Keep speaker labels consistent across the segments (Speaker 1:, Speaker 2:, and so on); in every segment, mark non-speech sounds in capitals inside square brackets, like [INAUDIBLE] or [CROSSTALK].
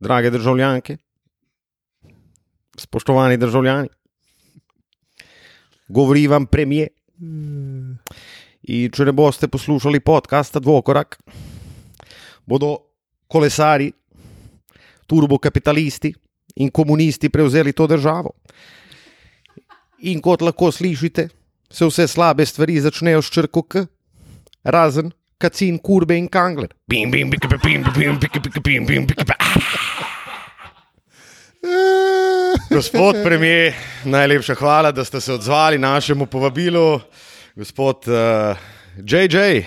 Speaker 1: drage državljanke, spoštovani državljani, govori vam premije. In če ne boste poslušali podcasta Dvokorak, bodo kolesari, turbokapitalisti in komunisti prevzeli to državo. In kot lahko slišite, se vse slabe stvari začnejo s črko K, razen kacin, kurbe in kangler. Bim, bim, bim, bim, bim, bim, bim, bim, bim, bim, [LAUGHS] Gospod premijer, najlepša hvala, da ste se odzvali našemu povabilu. Gospod uh, JJ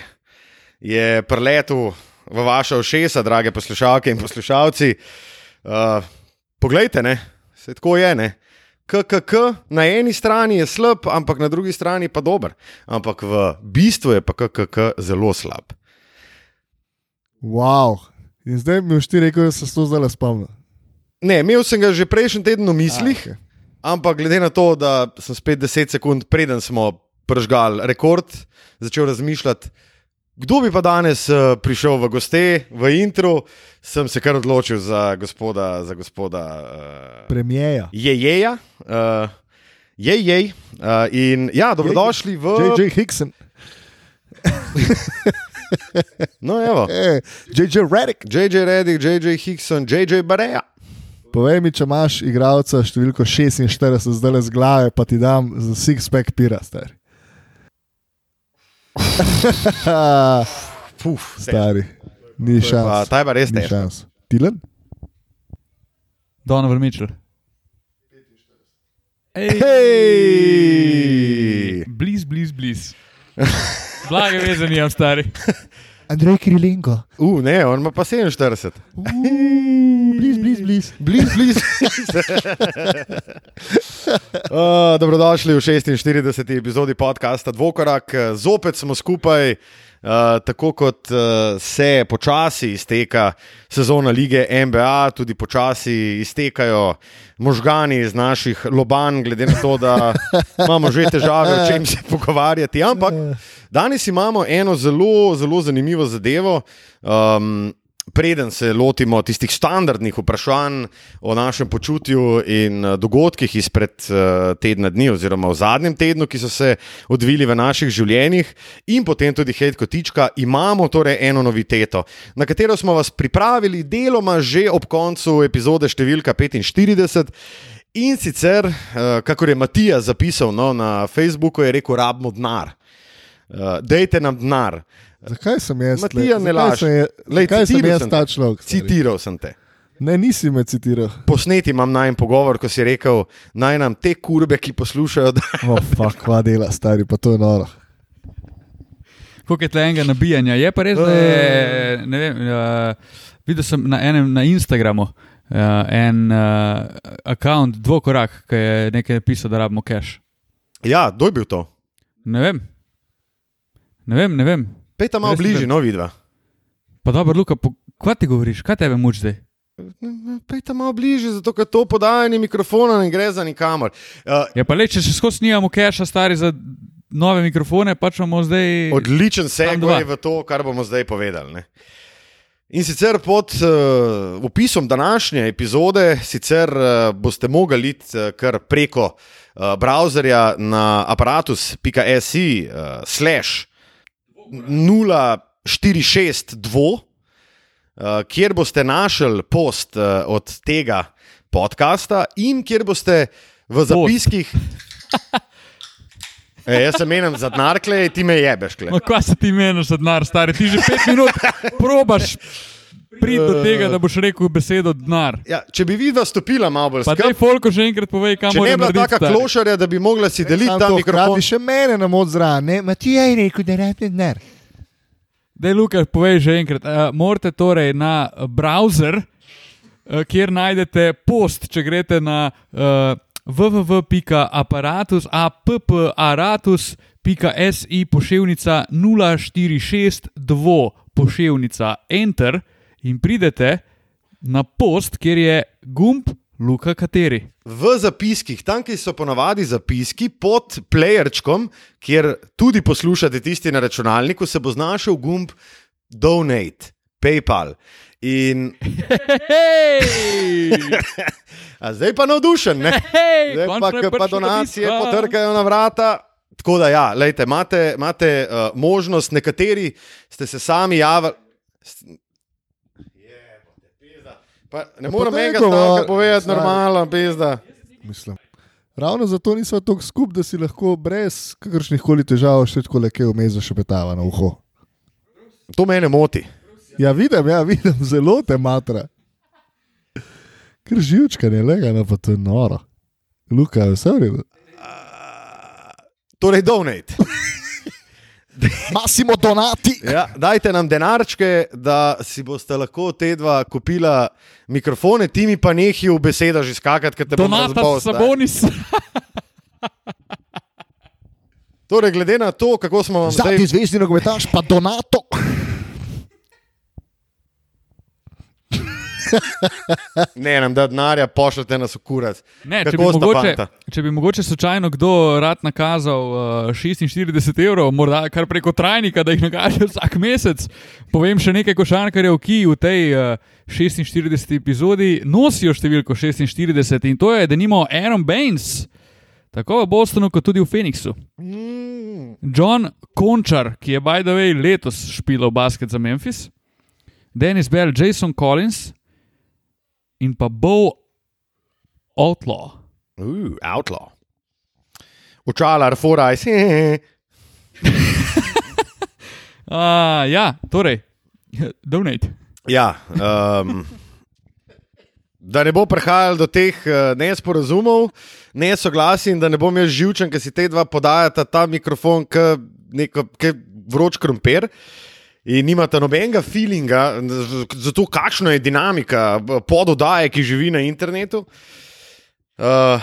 Speaker 1: je preletel v vaše ošesa, drage poslušalke in poslušalci. Uh, poglejte, ne, se tako je. Ne. KKK na eni strani je slab, ampak na drugi strani pa dober. Ampak v bistvu je pa KKK zelo slab.
Speaker 2: Wow. In zdaj mi už ti rekel, da se to zdaj le spomnim.
Speaker 1: Ne, imel sem ga že prejšnji teden v mislih,
Speaker 2: A,
Speaker 1: ampak glede na to, da sem spet 10 sekund preden smo pržgali rekord, začel razmišljati, kdo bi pa danes uh, prišel v goste, v intro, sem se kar odločil za gospoda, za gospoda uh,
Speaker 2: Premijeja.
Speaker 1: Jejeja. Uh, jej, jej. Uh, in ja, dobrodošli v.
Speaker 2: JJ Hickson, [LAUGHS]
Speaker 1: No, evo. [LAUGHS]
Speaker 2: JJ Redick.
Speaker 1: JJ Reddick, JJ Hickson, JJ Bareja.
Speaker 2: Povej mi, če imaš igralca številko 46 zdaj le z glave, pa ti dam za six-pack pira, star. [LAUGHS]
Speaker 1: Puf,
Speaker 2: Stari, ni šans.
Speaker 1: ta je pa res
Speaker 2: Ni
Speaker 1: težko.
Speaker 2: šans. Tilen?
Speaker 3: Donovan Mitchell. Ej,
Speaker 1: Hej!
Speaker 3: bliz, bliz, bliz. Blage veze nimam, stari. [LAUGHS]
Speaker 2: Andrej Kirilenko.
Speaker 1: Uh, ne, on ima pa 47.
Speaker 2: Bliz, bliz, bliz.
Speaker 1: Bliž, bliž. uh, dobrodošli v 46. epizodi podcasta Dvokorak. Zopet smo skupaj, uh, tako kot uh, se počasi izteka sezona lige NBA, tudi počasi iztekajo možgani iz naših loban, glede na to, da imamo že težave, o čem se pogovarjati. Ampak danes imamo eno zelo, zelo zanimivo zadevo. Um, Preden se lotimo tistih standardnih vprašanj o našem počutju in eh, dogodkih izpred eh, tedna dni, oziroma v zadnjem tednu, ki so se odvili v naših življenjih, in potem tudi hej kotička, imamo torej eno noviteto, na katero smo vas pripravili deloma že ob koncu epizode številka 45. In sicer, eh, kakor je Matija zapisal no, na Facebooku, je rekel: rabimo denar. Uh, dejte nam denar.
Speaker 2: Zakaj sem jaz?
Speaker 1: Matija,
Speaker 2: tle-
Speaker 1: ne laž.
Speaker 2: sem jaz-
Speaker 1: Lej,
Speaker 2: Zakaj sem
Speaker 1: citiral
Speaker 2: jaz ta
Speaker 1: te.
Speaker 2: človek? stari?
Speaker 1: Citiral sem te.
Speaker 2: Ne, nisi me citiral.
Speaker 1: Posneti imam naj pogovor, ko si rekel, naj nam te kurbe, ki poslušajo, da
Speaker 2: O, fuck, kva dela, stari, pa to je noro.
Speaker 3: Koliko je tega nabijanja? Je pa res, da je, ne vem, uh, videl sem na enem na Instagramu uh, en uh, račun, dvokorak, ki je nekaj napisal, da rabimo cache.
Speaker 1: Ja, kdo je bil to?
Speaker 3: Ne vem. Ne vem, ne vem.
Speaker 1: Pej tam malo bližje, no vidva.
Speaker 3: Pa dobro, Luka, po, kaj ti govoriš, kaj tebe muči zdaj?
Speaker 1: Pej tam malo bližje, zato ker to podajanje mikrofona ne gre za nikamor. Uh,
Speaker 3: Ja, pa le, če še skozi nimamo cache, stari za nove mikrofone, pač imamo zdaj.
Speaker 1: odličen segue v to, kar bomo zdaj povedali. Ne? In sicer pod uh, opisom današnje epizode sicer, uh, boste mogli iti uh, kar preko uh, browserja na aparatus.si uh, slash 0462, uh, kjer boste našli post uh, od tega podcasta in kjer boste v zapiskih. [LAUGHS] E, jaz se menim za denar, ti me jebeš. Kle.
Speaker 3: No, kaj se ti meniš za denar, stari? Ti že pet minut probaš priti do tega, da boš rekel besedo denar.
Speaker 1: Ja, če bi vidva stopila malo bolj
Speaker 3: Pa daj
Speaker 1: skupaj,
Speaker 3: Folko še enkrat povej, kam
Speaker 1: ne
Speaker 3: moraš
Speaker 1: bi bila
Speaker 3: narediti.
Speaker 1: taka klošarja, da bi mogla si deliti ta mikrofon.
Speaker 2: hkrati še mene na moč zraven, ne, Matija je rekel, da rabite denar.
Speaker 3: Daj, Luka, povej že enkrat. Uh, morate torej na browser, uh, kjer najdete post, če greste na uh, www.apparatus.si pošiljnica 0462 pošiljnica Enter in pridete na post, kjer je gumb Luka Kateri.
Speaker 1: V zapiskih, tam, kjer so ponavadi zapiski, pod playerčkom, kjer tudi poslušate tisti na računalniku, se bo znašel gumb Donate, PayPal. In
Speaker 3: Hej! [LAUGHS]
Speaker 1: a zdaj pa navdušen, ne?
Speaker 3: Hej!
Speaker 1: Zdaj pa, ko pa
Speaker 3: do
Speaker 1: donacije
Speaker 3: bistva.
Speaker 1: potrkajo na vrata. Tako da, ja, lejte, imate, imate uh, možnost, nekateri ste se sami javili. Pa ne morem enega stavka povedati normalno, pizda.
Speaker 2: Mislim. Ravno zato nismo tako skupaj, da si lahko brez kakršnih koli težav še tako le kaj vmes zašepetava na uho.
Speaker 1: To mene moti.
Speaker 2: Ja, vidim, ja, vidim, zelo te matra. Ker živčka ne lega, no pa to je noro. Luka, vse v redu.
Speaker 1: Torej, donate. [LAUGHS]
Speaker 2: Masimo donati.
Speaker 1: Ja, dajte nam denarčke, da si boste lahko te dva kupila mikrofone, ti mi pa nehi v besedah že skakati, ker te
Speaker 3: Donata
Speaker 1: razbal, stari.
Speaker 3: Sabonis.
Speaker 1: Torej, glede na to, kako smo vam zdaj
Speaker 2: Zadnji zvezdni nogometaš, pa donato. [LAUGHS]
Speaker 1: Ne, nam da denarja, pošljete nas v kurac.
Speaker 3: Ne, če, bi mogoče,
Speaker 1: fanta?
Speaker 3: če bi mogoče slučajno kdo rad nakazal uh, 46 evrov, morda kar preko trajnika, da jih nakaže vsak mesec, povem še nekaj košarkarjev, ki v tej uh, 46. epizodi nosijo številko 46 in to je, da nimo Aaron Baines, tako v Bostonu, kot tudi v Phoenixu.
Speaker 1: Mm.
Speaker 3: John Končar, ki je by the way letos špilal basket za Memphis, Dennis Bell, Jason Collins in pa Bo Outlaw.
Speaker 1: Uh, outlaw. Očala, forajs. [LAUGHS]
Speaker 3: Uh, ja, torej, donate.
Speaker 1: ja, um, da ne bo prihajalo do teh uh, nesporazumov, nesoglasij in da ne bom jaz živčen, ker si te dva podajata ta mikrofon, kot vroč krompir. In nimate nobenega feelinga za to, kakšna je dinamika pododaje, ki živi na internetu. Uh,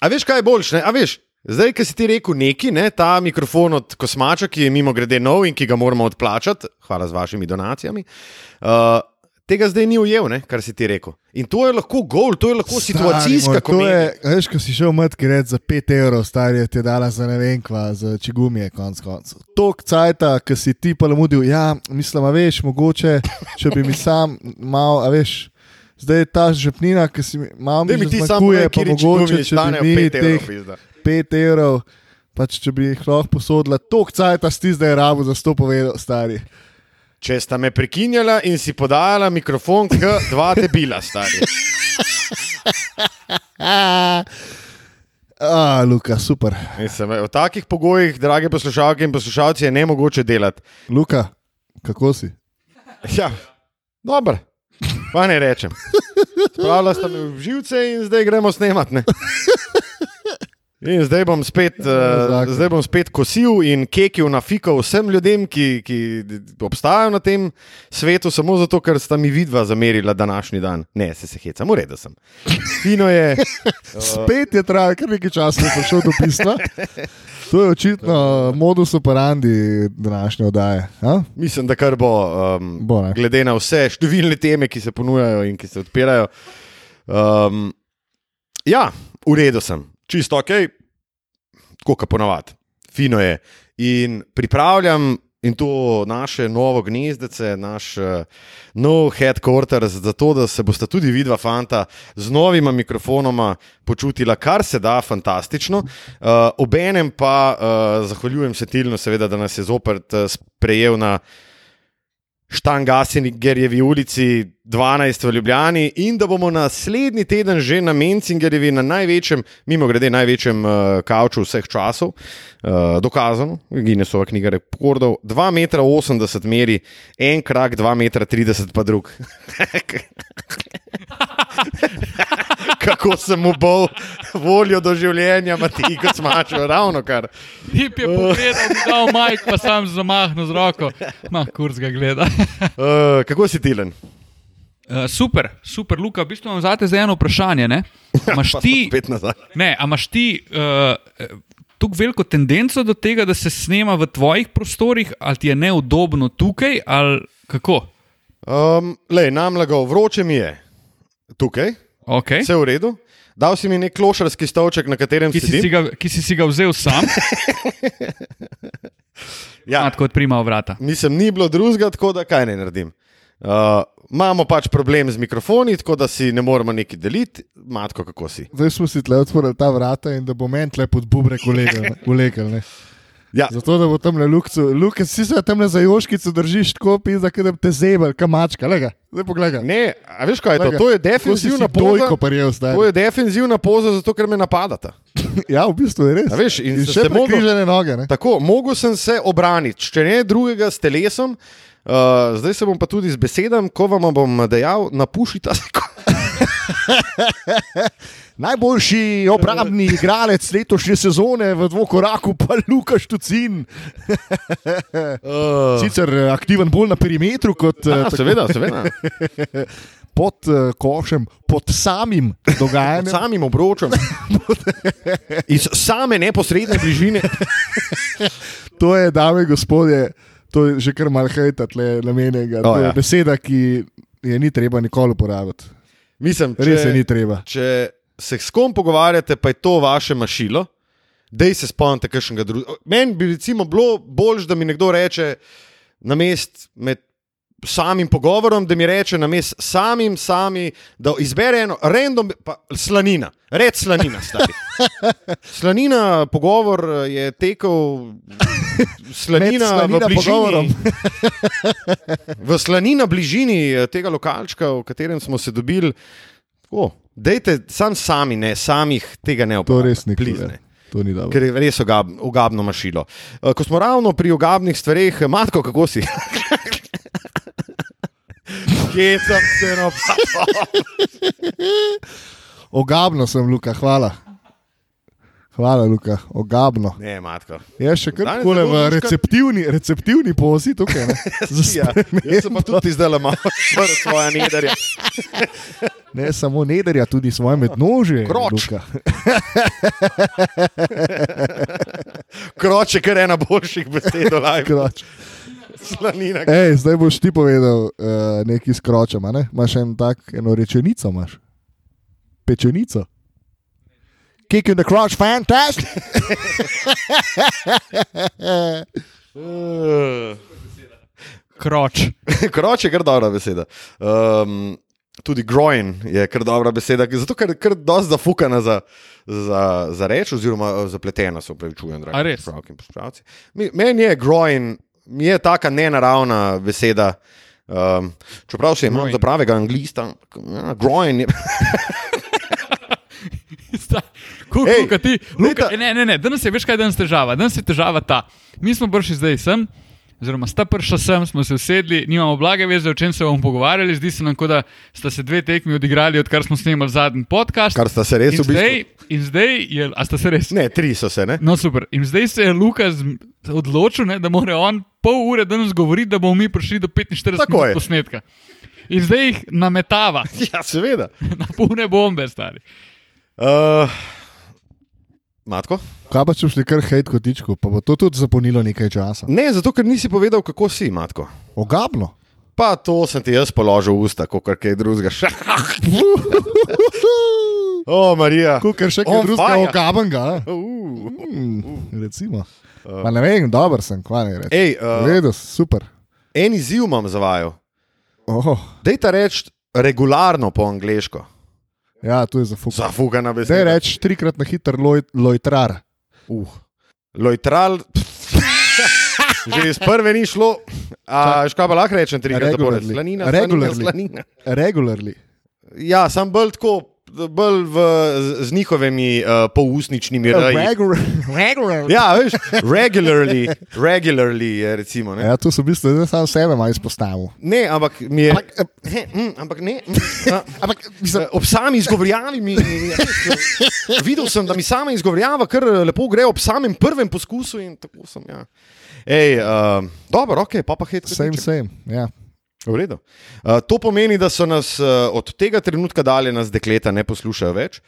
Speaker 1: a veš, kaj je boljše? A veš, zdaj, ki si ti rekel neki, ne, ta mikrofon od Kosmača, ki je mimo grede nov in ki ga moramo odplačati, hvala z vašimi donacijami. Uh, Tega zdaj ni ujel, ne, kar si ti rekel. In to je lahko gol, to je lahko situacijska
Speaker 2: Stari to je,
Speaker 1: komedija.
Speaker 2: Veš, ko si šel mat, ki reče za 5 evrov, stari je ti je dala za ne vem kva, za čigumije, konc koncev. Tok cajta, ki si ti pa lamudil, ja, mislim, a veš, mogoče, če bi mi sam mal, a veš. Zdaj je ta žepnina, ki si malo
Speaker 1: Da mi
Speaker 2: zmanjkuje,
Speaker 1: povej,
Speaker 2: pa
Speaker 1: kje
Speaker 2: mogoče, če bi mi
Speaker 1: 5 evrov.
Speaker 2: teh
Speaker 1: pizda.
Speaker 2: 5 evrov, pač če bi jih lahko posodila, tok cajta si ti zdaj rabo za sto povedal, stari.
Speaker 1: Če sta me prekinjala in si podajala mikrofon, k dva debila, stari. [LAUGHS]
Speaker 2: A, Luka, super.
Speaker 1: Mislim, v takih pogojih, drage poslušalke in poslušalci, je ne mogoče delati.
Speaker 2: Luka, kako si?
Speaker 1: Ja, dobro, pa ne rečem. Spravila sta me v živce in zdaj gremo snemati. [LAUGHS] In zdaj bom, spet, uh, zdaj bom spet kosil in kekil na fiko vsem ljudem, ki, ki obstajajo na tem svetu, samo zato, ker sta mi vidva zamerila današnji dan. Ne, se se hecam, v redu sem. Fino je. [LAUGHS]
Speaker 2: Spet je trajalo kar nekaj časa, da je prišel do pisma. To je očitno modus operandi današnje oddaje. a?
Speaker 1: Mislim, da kar bo, um,
Speaker 2: Bo, ne.
Speaker 1: glede na vse številne teme, ki se ponujajo in ki se odpirajo. Um, ja, v redu sem, čisto ok, tako kot ponavadi, fino je. In pripravljam in to naše novo gnezdece, naš uh, nov headquarters, zato da se boste tudi vidva, fanta, z novima mikrofonoma počutila, kar se da, fantastično. Uh, obenem pa uh, zahvaljujem se Tilnu, seveda, da nas je zopet uh, sprejel na Štangasini, Gerjevi ulici 12 v Ljubljani in da bomo naslednji teden že na Mencingerjevi, na največjem, mimo grede, največjem uh, kavču vseh časov, uh, dokazano, Guinnessova knjiga rekordov, 2,80 m meri, en krak, 2,30 m pa drug. [LAUGHS] Kako sem mu bolj voljo do življenja, Mati, kot smačo, ravno kar.
Speaker 3: Hip je pogledal, dal majk, pa sam zamahnil z roko. Ma, kurz ga gleda.
Speaker 1: Uh, kako si tilen?
Speaker 3: Uh, super, super, Luka, v bistvu imam zate za eno vprašanje. Ne,
Speaker 1: Pa smo
Speaker 3: ti, ne, a imaš ti uh, tako veliko tendenco do tega, da se snema v tvojih prostorih, ali ti je neudobno tukaj, ali kako?
Speaker 1: Um, lej, nam lagal, vroče mi je. Tukaj,
Speaker 3: Okay.
Speaker 1: vse v redu. Dal si mi nek klošarski stolček, na katerem
Speaker 3: Ki, si si ga, ki si si ga vzel sam, [LAUGHS]
Speaker 1: Ja,
Speaker 3: ja. tako odprima vrata.
Speaker 1: mislim, ni bilo drugega, tako da kaj ne naredim. Uh, imamo pač problem z mikrofoni, tako da si ne moremo neki deliti. Matko, kako si?
Speaker 2: Zdaj smo si tle odprli ta vrata in da bo meni tle pod bubre kolegal. [LAUGHS]
Speaker 1: Ja,
Speaker 2: Zato, da bo tam na lukcu, luke, si se tam na zajoškicu držiš tako, pisa, da te zebel, kamačka, lega. Zdaj pogledaj.
Speaker 1: ne, a veš kaj je to?
Speaker 2: Glej ga.
Speaker 1: To je defensivna poza.
Speaker 2: parjel.
Speaker 1: To je defensivna poza, zato ker me napadata. [LAUGHS]
Speaker 2: Ja, v bistvu je res.
Speaker 1: A veš, in
Speaker 2: in še prekrižene noge. Ne?
Speaker 1: Tako, mogel sem se obraniti, če ne drugega s telesom. Uh, zdaj se bom pa tudi z besedami, ko vam bom dejal, napušite se. [LAUGHS]
Speaker 2: Najboljši obrambni igralec letošnje sezone v dvokoraku, pa Lukaš Tucin.
Speaker 1: Uh,
Speaker 2: Sicer eh, aktiven bolj na perimetru kot eh,
Speaker 1: a,
Speaker 2: tako
Speaker 1: seveda, seveda. [LAUGHS]
Speaker 2: pod košem, pod samim
Speaker 1: Pod
Speaker 2: dogajanjem.
Speaker 1: samim obročem. [LAUGHS] Iz same neposredne bližine.
Speaker 2: To je, dame in gospodje, to je že kar mal hejta tle namenjenega.
Speaker 1: O,
Speaker 2: To je
Speaker 1: ja.
Speaker 2: beseda, ki je ni treba nikoli uporabiti.
Speaker 1: Mislim,
Speaker 2: Res je ni
Speaker 1: če,
Speaker 2: treba.
Speaker 1: če se s kom pogovarjate, pa je to vaše mašilo, dej se spomnite kakšnega drugega. Meni bi recimo bilo bolj, da mi nekdo reče na mest med samim pogovorom, da mi reče na mest samim, sami, da izbere eno random, pa slanina, red slanina. stari. [LAUGHS] Slanina, pogovor eh, je tekel. Slanina,
Speaker 2: Slanina
Speaker 1: v bližini, [LAUGHS] v slanina bližini eh, tega lokalčka, v katerem smo se dobili. Tako, dejte, sam sami, ne, samih tega ne
Speaker 2: To
Speaker 1: uporabljate.
Speaker 2: res ni
Speaker 1: please, ne.
Speaker 2: To ni dobro.
Speaker 1: Ker je res ogab, ogabno mašilo. Eh, Ko smo ravno pri ogabnih stvareh, eh, matko, kako si? [LAUGHS] Kje sem se napadal?
Speaker 2: Ogabno sem, Luka, hvala. Hvala, Luka, ogabno.
Speaker 1: Ne, matko.
Speaker 2: Je še kar tako
Speaker 1: ne
Speaker 2: v receptivni, receptivni pozi tukaj. Ne, [LAUGHS] Za
Speaker 1: Ja,
Speaker 2: spremembo.
Speaker 1: jaz sem pa tudi zdaj malo odprl svoje nedarje. [LAUGHS]
Speaker 2: ne samo nederja, tudi svoje mednožje.
Speaker 1: Kroč.
Speaker 2: Luka. [LAUGHS]
Speaker 1: Kroče, kar je ena boljših besed.
Speaker 2: Kroč.
Speaker 1: Slanina.
Speaker 2: Ej, zdaj boš ti povedal uh, nekaj s kročem. a Ne? Imaš en tak, eno rečenico, imaš. Pečenico. Kick in the crotch, fantastic.
Speaker 1: Eh, [LAUGHS]
Speaker 3: Kroč. [LAUGHS]
Speaker 1: Kroč je kar dobra beseda. Um, tudi groin je kar dobra beseda, zato ker je kar dosti zafukana za, za, za reč, oziroma eh, zapletena, se upravičujem, dragi poslušalke in poslušalci. Mi- Meni je groin, mi je taka nenaravna beseda. Um, čeprav se imam za pravega anglista, ja, groin je. [LAUGHS]
Speaker 3: Kuka,
Speaker 1: Ej,
Speaker 3: kuka, ti, Luka,
Speaker 1: leta-
Speaker 3: ne, ne, ne, danes je, veš kaj danes težava. Danes je težava ta. Mi smo prišli zdaj sem, oziroma sta prišla sem, smo se usedli, nimamo blage veze, o čem se bomo pogovarjali. Zdi se nam, kot da sta se dve tekmi odigrali, odkar smo snemali zadnji podcast.
Speaker 1: Kar sta se res
Speaker 3: in
Speaker 1: v bistvu.
Speaker 3: zdaj, in zdaj je, a sta se res?
Speaker 1: Ne, tri so se, ne?
Speaker 3: No, super. In zdaj se je Luka z- odločil, ne, da mora on pol ure danes govoriti, da bomo mi prišli do 45
Speaker 1: Tako je.
Speaker 3: minut posnetka. In zdaj jih nametava [LAUGHS]
Speaker 1: Ja, seveda. [LAUGHS]
Speaker 3: na pune bombe, stari.
Speaker 1: Uh, Matko?
Speaker 2: Kaj pa če šli kar hejt kotičku, pa bo to tudi zapolnilo nekaj časa.
Speaker 1: Ne, zato ker nisi povedal, kako si, Matko.
Speaker 2: Ogabno.
Speaker 1: Pa to sem ti jaz položil v usta, kot kaj drugega. [LAUGHS] O, Marija.
Speaker 2: Kukar še
Speaker 1: On
Speaker 2: kaj drugega
Speaker 1: fire.
Speaker 2: ogabenga. a?
Speaker 1: Uh.
Speaker 2: Mm, recimo. Pa ne vem, dober sem, kva ne reči.
Speaker 1: Ej, uh,
Speaker 2: Redo, super.
Speaker 1: en izziv imam za vaju.
Speaker 2: Oh,
Speaker 1: Dej ta reči regularno po angliško.
Speaker 2: ja, tu je zafukano.
Speaker 1: Zafugana
Speaker 2: Zdaj
Speaker 1: beseda.
Speaker 2: reč trikrat na hiter loj, lojtrar.
Speaker 1: Uh. Lojtral. [LAUGHS] Že iz prve ni šlo. A škoda pa lahko rečem trikrat zapored.
Speaker 2: Regularly.
Speaker 1: Slanina,
Speaker 2: Regularly.
Speaker 1: slanina, slanina.
Speaker 2: Regularly.
Speaker 1: Ja, sem bolj tako, bolj v, z, z njihovimi uh, pousničnimi raji.
Speaker 2: Regular, [LAUGHS] regularly.
Speaker 1: Ja, veš, regularly, regularly je recimo. Ne,
Speaker 2: Ja, tu so v bistvu zdaj sam sebe malo izpostavil.
Speaker 1: ne ampak mi je.
Speaker 2: Ampak,
Speaker 1: Ne, mm, ampak ne. Mm, a, [LAUGHS]
Speaker 2: Ampak, mislim,
Speaker 1: ob sami izgovorjavi mi. mi- Videl sem, da mi sama izgovorjava kar lepo gre ob samem prvem poskusu in tako sem. Ja. Ej, uh, dobro, ok, pa pa hit.
Speaker 2: same, same. Ja.
Speaker 1: V redu. Uh, to pomeni, da so nas uh, od tega trenutka dalje nas dekleta ne poslušajo več.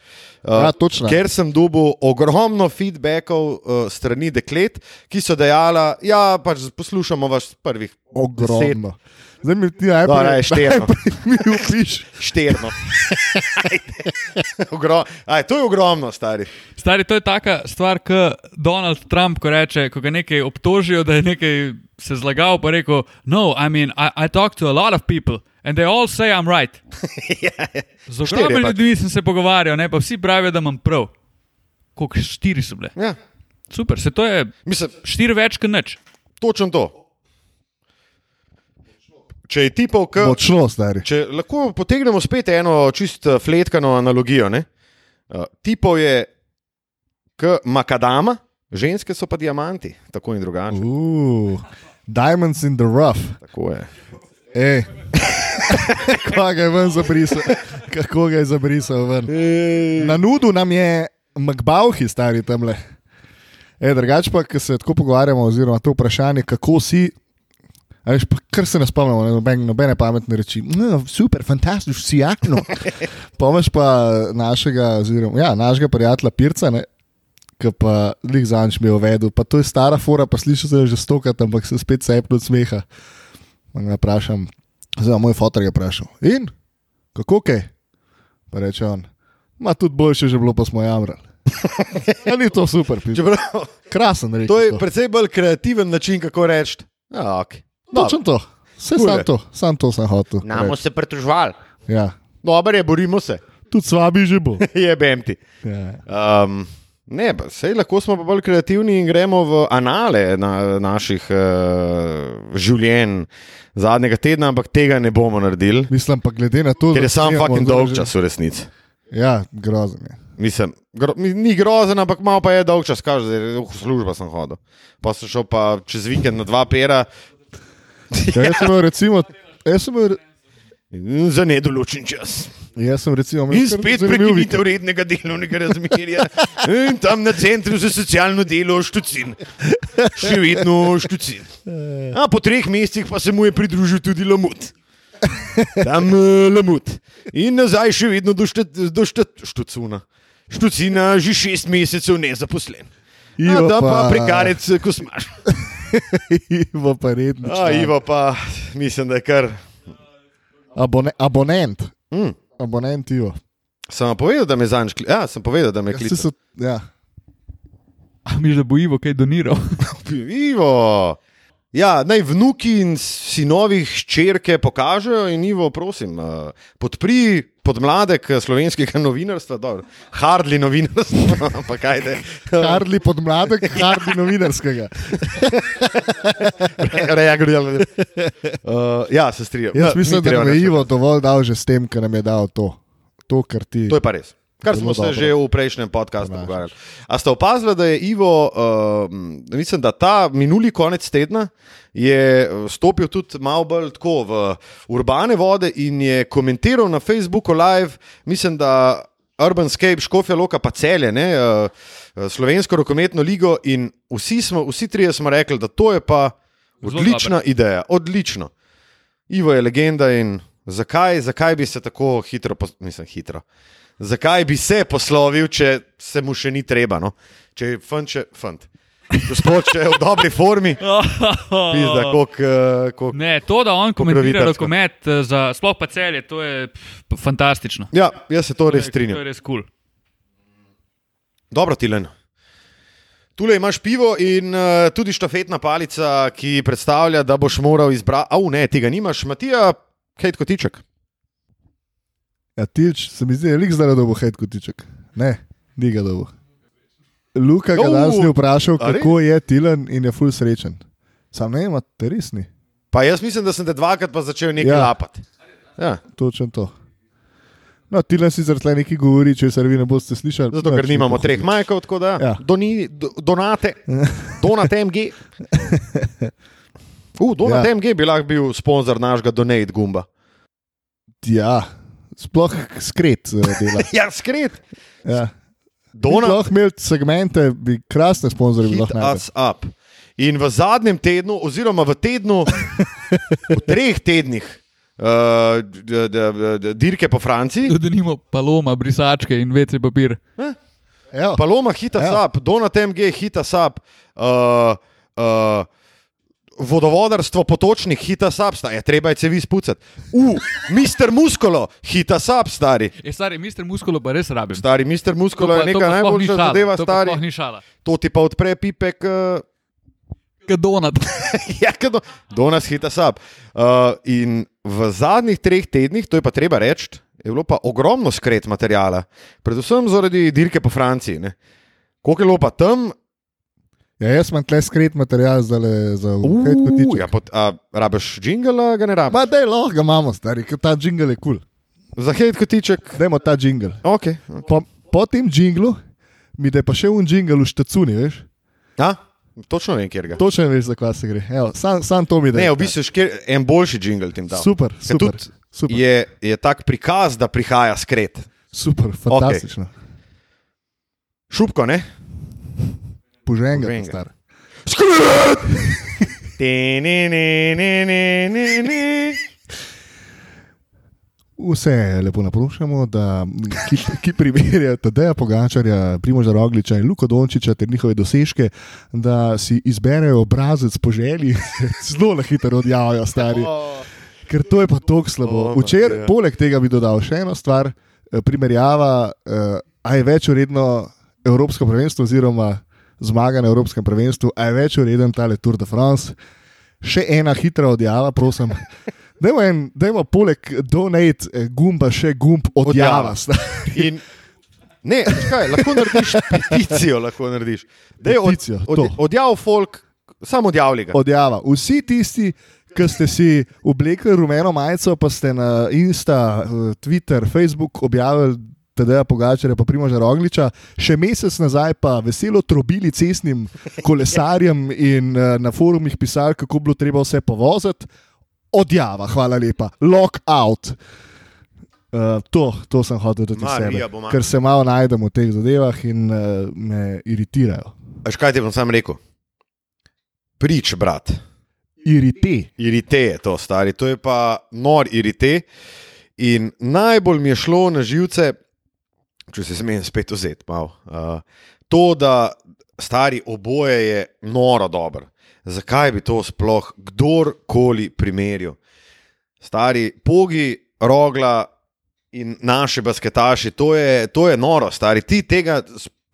Speaker 1: Uh,
Speaker 2: Ja, točno.
Speaker 1: Ker sem dobil ogromno feedbackov uh, strani deklet, ki so dejala, da ja, pač poslušamo vas prvih
Speaker 2: Ogromno. Zdaj mi ti
Speaker 1: Dobra,
Speaker 2: najprej,
Speaker 1: je šterno. [LAUGHS]
Speaker 2: mi upiš,
Speaker 1: šterno. Ogro... Aj, to je ogromno, stari.
Speaker 3: Stari, to je taka stvar, kot Donald Trump, ko reče, ko ga nekaj obtožijo, da je nekaj se zlagal, pa rekel: No, I mean, I, I talk to a lot of people and they all say I'm right. [LAUGHS] Z
Speaker 1: Štiri
Speaker 3: ogromnimi
Speaker 1: pač.
Speaker 3: ljudmi sem se pogovarjal, ne pa vsi pravijo, da imam prav. Koliko štiri so bile?
Speaker 1: Ja.
Speaker 3: Super, se to je
Speaker 1: Mislim,
Speaker 3: štiri več kot nič.
Speaker 1: točno to. Če je tipov, k...
Speaker 2: Močno, stari.
Speaker 1: če lahko potegnemo spet eno čist eh, fletkano analogijo. Ne? Uh, tipov je k makadama, ženske so pa diamanti, tako in drugače.
Speaker 2: Uh, diamonds in the rough.
Speaker 1: Tako je.
Speaker 2: Ej. [LAUGHS] Kako ga je ven zabrisal? Kako ga je zabrisal ven? Na nudu nam je Makbauhi, stari tam le. E, drugače pa, ko se tako pogovarjamo, oziroma to vprašanje, kako si. A Veš, pa kar se ne spomnimo, ne, noben, nobene pametne reči. No, super, fantastično, si jakno. [LAUGHS] Pomeš pa našega, oziroma ja, našega prijatelja Pirca, ne, ki pa lik zanč mi je uvedel. Pa to je stara fora, pa slišiš se že stokrat, ampak se spet sepno od smeha. Ga vprašam, zdaj moj fotor je vprašal. In kako kaj? Pa reče on, ma tudi boljše že bilo, pa smo jamrali. [LAUGHS] Ja, ni to super, piš.
Speaker 1: Čeprav,
Speaker 2: krasen reči.
Speaker 1: to je precej bolj kreativen način, kako reči. Ja, okay.
Speaker 2: Točno to. Vse sam to, sam to sem hotel.
Speaker 1: Namo se pritožvali.
Speaker 2: Ja.
Speaker 1: Dobro je, borimo se.
Speaker 2: Tudi svabi že bo. [LAUGHS]
Speaker 1: je bemti.
Speaker 2: Ja.
Speaker 1: Um, ne, pa sej lahko smo pa bolj kreativni in gremo v anale na, naših uh, življenj zadnjega tedna, ampak tega ne bomo naredili,
Speaker 2: Mislim pa glede na to,
Speaker 1: ker je sam fucking dolg čas v resnici.
Speaker 2: Ja, grozen je.
Speaker 1: Mislim, gro, ni grozen, ampak malo pa je dolg čas, kaže, da je v službo sem hodil. Pa sem šel pa čez vikend na dva pera
Speaker 2: Ja, jaz sem imel recimo. Jaz sem, imel,
Speaker 1: za nedoločen čas.
Speaker 2: jaz sem recimo imel
Speaker 1: In spet prekinitev rednega delovnega razmerja. In tam na centru za socialno delo štucin. Še vedno štucin. A po treh mesecih pa se mu je pridružil tudi Lamut. Tam uh, Lamut. In nazaj še vedno do, štet, do štet, štucuna. Štucina že šest mesecev nezaposlen. A
Speaker 2: Ivo
Speaker 1: tam pa prekarec kosmaš. [LAUGHS]
Speaker 2: Ivo pa redno.
Speaker 1: A Ivo pa mislim, da je kar.
Speaker 2: Abone, abonent.
Speaker 1: Mm.
Speaker 2: Abonent Ivo.
Speaker 1: Sem vam povedal, da me zanj škli. Ja, sem povedal, da me
Speaker 2: Ja,
Speaker 1: kliče.
Speaker 2: so, ja.
Speaker 3: A miš, da bo Ivo kaj doniral? [LAUGHS]
Speaker 1: Ivo. Ja, naj vnuki in sinovi hčerke pokažejo, in Ivo, prosim, eh, podpri podmladek eh, slovenskega novinarstva, dobro, hardly novinarstva, [LAUGHS] ampak ajde.
Speaker 2: Karli podmladek, Karli novinarskega.
Speaker 1: Reagirali. Uh, ja, se strinjam.
Speaker 2: Jaz
Speaker 1: Ja,
Speaker 2: mislim, da je Ivo dovolj dal že s tem, kar nam je dal to. To, kar ti.
Speaker 1: To je pa res. Kar smo se
Speaker 2: dobro.
Speaker 1: že v prejšnjem podkastu pogovarjali. A ste opazili, da je Ivo, uh, mislim, da ta minuli konec tedna je eh, stopil tudi malo bolj tako v urbane vode in je komentiral na Facebooku live, mislim, da Urbanscape, Škofja Loka, pa celje, ne, uh, slovensko rokometno ligo in vsi, smo, vsi trije smo rekli, da to je pa odlična ideja, odlično. Ivo je legenda in zakaj, zakaj bi se tako hitro, mislim, hitro. Zakaj bi se poslovil, če se mu še ni treba? No? Če je fant, če fant. Gospod, če je v dobri formi, [LAUGHS] pizda, koliko. eh, koliko-
Speaker 3: Ne, to, da on komentira rokomet, eh, za, sploh pa celje, to je pf, fantastično.
Speaker 1: Ja, jaz se to res
Speaker 3: To
Speaker 1: strinjam.
Speaker 3: je res kul. Cool.
Speaker 1: Dobro, Tilen. Tule imaš pivo in uh, tudi štafetna palica, ki predstavlja, da boš moral izbrati. Av, ne, tega nimaš, Matija, hej, kotiček.
Speaker 2: Ja, tilč, se mi zdi, je lik zdaj dobo hejt kotiček. Ne, ni ga dobo. Luka ga danes ni vprašal, kako je Tilen in je ful srečen. Sam ne vem, a te res ni.
Speaker 1: Pa jaz mislim, da sem te dvakrat pa začel nekaj
Speaker 2: Ja.
Speaker 1: lapati. Ja,
Speaker 2: Točno to. No, Tilen si zaradi nekaj govori, če se vi ne boste slišali.
Speaker 1: zato, ker nimamo treh majkov, tako da
Speaker 2: Ja.
Speaker 1: doni, do, donate, donate MG. Uh, [LAUGHS] donate
Speaker 2: ja.
Speaker 1: MG bi lahko bil sponzor našega Donate Gumba.
Speaker 2: Ja, sploh skret eh, dela. [LAUGHS]
Speaker 1: Ja, skret.
Speaker 2: Ja.
Speaker 1: Donat,
Speaker 2: Lahko imel segmente, bi krasne sponzorje bi
Speaker 1: hit
Speaker 2: lahko našli.
Speaker 1: us up. In v zadnjem tednu, oziroma v tednu, [LAUGHS] v treh tednih, uh, d- d- d- dirke po Franciji,
Speaker 3: Tudi nimo paloma, brisačke in vece papir.
Speaker 2: Evo,
Speaker 1: Paloma hita
Speaker 2: Ja.
Speaker 1: sap, Donat MG hita sap. Uh, uh, vodovodarstvo potočnih, hita sap, stari, je treba je cevi spucati. U, mister Muskolo, hita sap, stari.
Speaker 3: Je stari, mister Muskulo pa res rabim.
Speaker 1: Stari, mister Muskolo je
Speaker 3: pa- to
Speaker 1: neka najboljša zadeva, stari. To ti pa odpre pipek. Uh,
Speaker 3: Kot donat.
Speaker 1: ja, do, do nas hita sap. Uh, in v zadnjih treh tednih, to je pa treba reči, je bilo pa ogromno skret materijala, predvsem zaradi dirke po Franciji. Ne. Koliko je bilo pa tam,
Speaker 2: Ja, jaz imam tle skrit material za, kotiček.
Speaker 1: ja, pot, a, rabiš jingle, a ga ne rabiš.
Speaker 2: Ma da je lahko, ga imamo, stari, ker ta jingle je kul. Cool.
Speaker 1: Za hej kotiček,
Speaker 2: Dajmo ta jingle.
Speaker 1: ok.
Speaker 2: Po, po tem jinglu mi da je pa še un jingle v štacuni, veš?
Speaker 1: Ja, točno vem, kjer ga.
Speaker 2: Točno veš, za kva se gre. Evo, sam, sam to mi da.
Speaker 1: Ne, v bistvu je en boljši jingle tim dal.
Speaker 2: Super, super.
Speaker 1: tudi
Speaker 2: super.
Speaker 1: Je, je tak prikaz, da prihaja skret.
Speaker 2: Super, fantastično.
Speaker 1: Šupko, ne?
Speaker 2: Poženga,
Speaker 1: Poženga.
Speaker 2: star. [LAUGHS]
Speaker 1: Skret! Ti, ni, ni, ni, ni, ni, ni.
Speaker 2: Vse lepo naprošamo, da, ki, ki primerjajo Tadeja Pogačarja, Primoža Rogliča in Luko Dončiča ter njihove dosežke, da si izberejo obrazec po želji, [LAUGHS] zelo na hitro odjavijo, stari. Ker to je pa tako slabo. Včeraj,
Speaker 1: ja.
Speaker 2: poleg tega, bi dodal še eno stvar, eh, primerjava, eh, a je več uredno Evropsko prvenstvo, oziroma zmaga na Evropskem prvenstvu, a je več ureden tale Tour de France. Še ena hitra odjava, prosim. [LAUGHS] Dajmo, en, dajmo poleg donate eh, gumba še gumb odjava.
Speaker 1: In, ne, kaj, lahko narediš [LAUGHS] peticijo. Lahko narediš. Daj od,
Speaker 2: Peticijo,
Speaker 1: od,
Speaker 2: to.
Speaker 1: odjav folk, samo odjavli ga.
Speaker 2: Odjava. Vsi tisti, ki ste si oblekli rumeno majico, pa ste na Insta, eh, Twitter, Facebook objavili. Tadeja Pogačarja, pa Primoža Rogliča, še mesec nazaj pa veselo trobili cestnim kolesarjem in uh, na forumih pisali, kako bi bilo treba vse povoziti. Odjava, hvala lepa, lockout. Uh, to, to sem hotel tudi
Speaker 1: ma-
Speaker 2: ker se malo najdem v teh zadevah in uh, me iritirajo.
Speaker 1: Veš kaj ti bom sam rekel? Prič, brat.
Speaker 2: Irite.
Speaker 1: Irite je to, stari, to je pa nor irite. In najbolj mi je šlo na živce, če se smem spet malo. Uh, to, da stari oboje je noro dobro. Zakaj bi to sploh kdorkoli primerjal? Stari pogi, rogla in naši basketaši, to je, to je noro, stari. Ti tega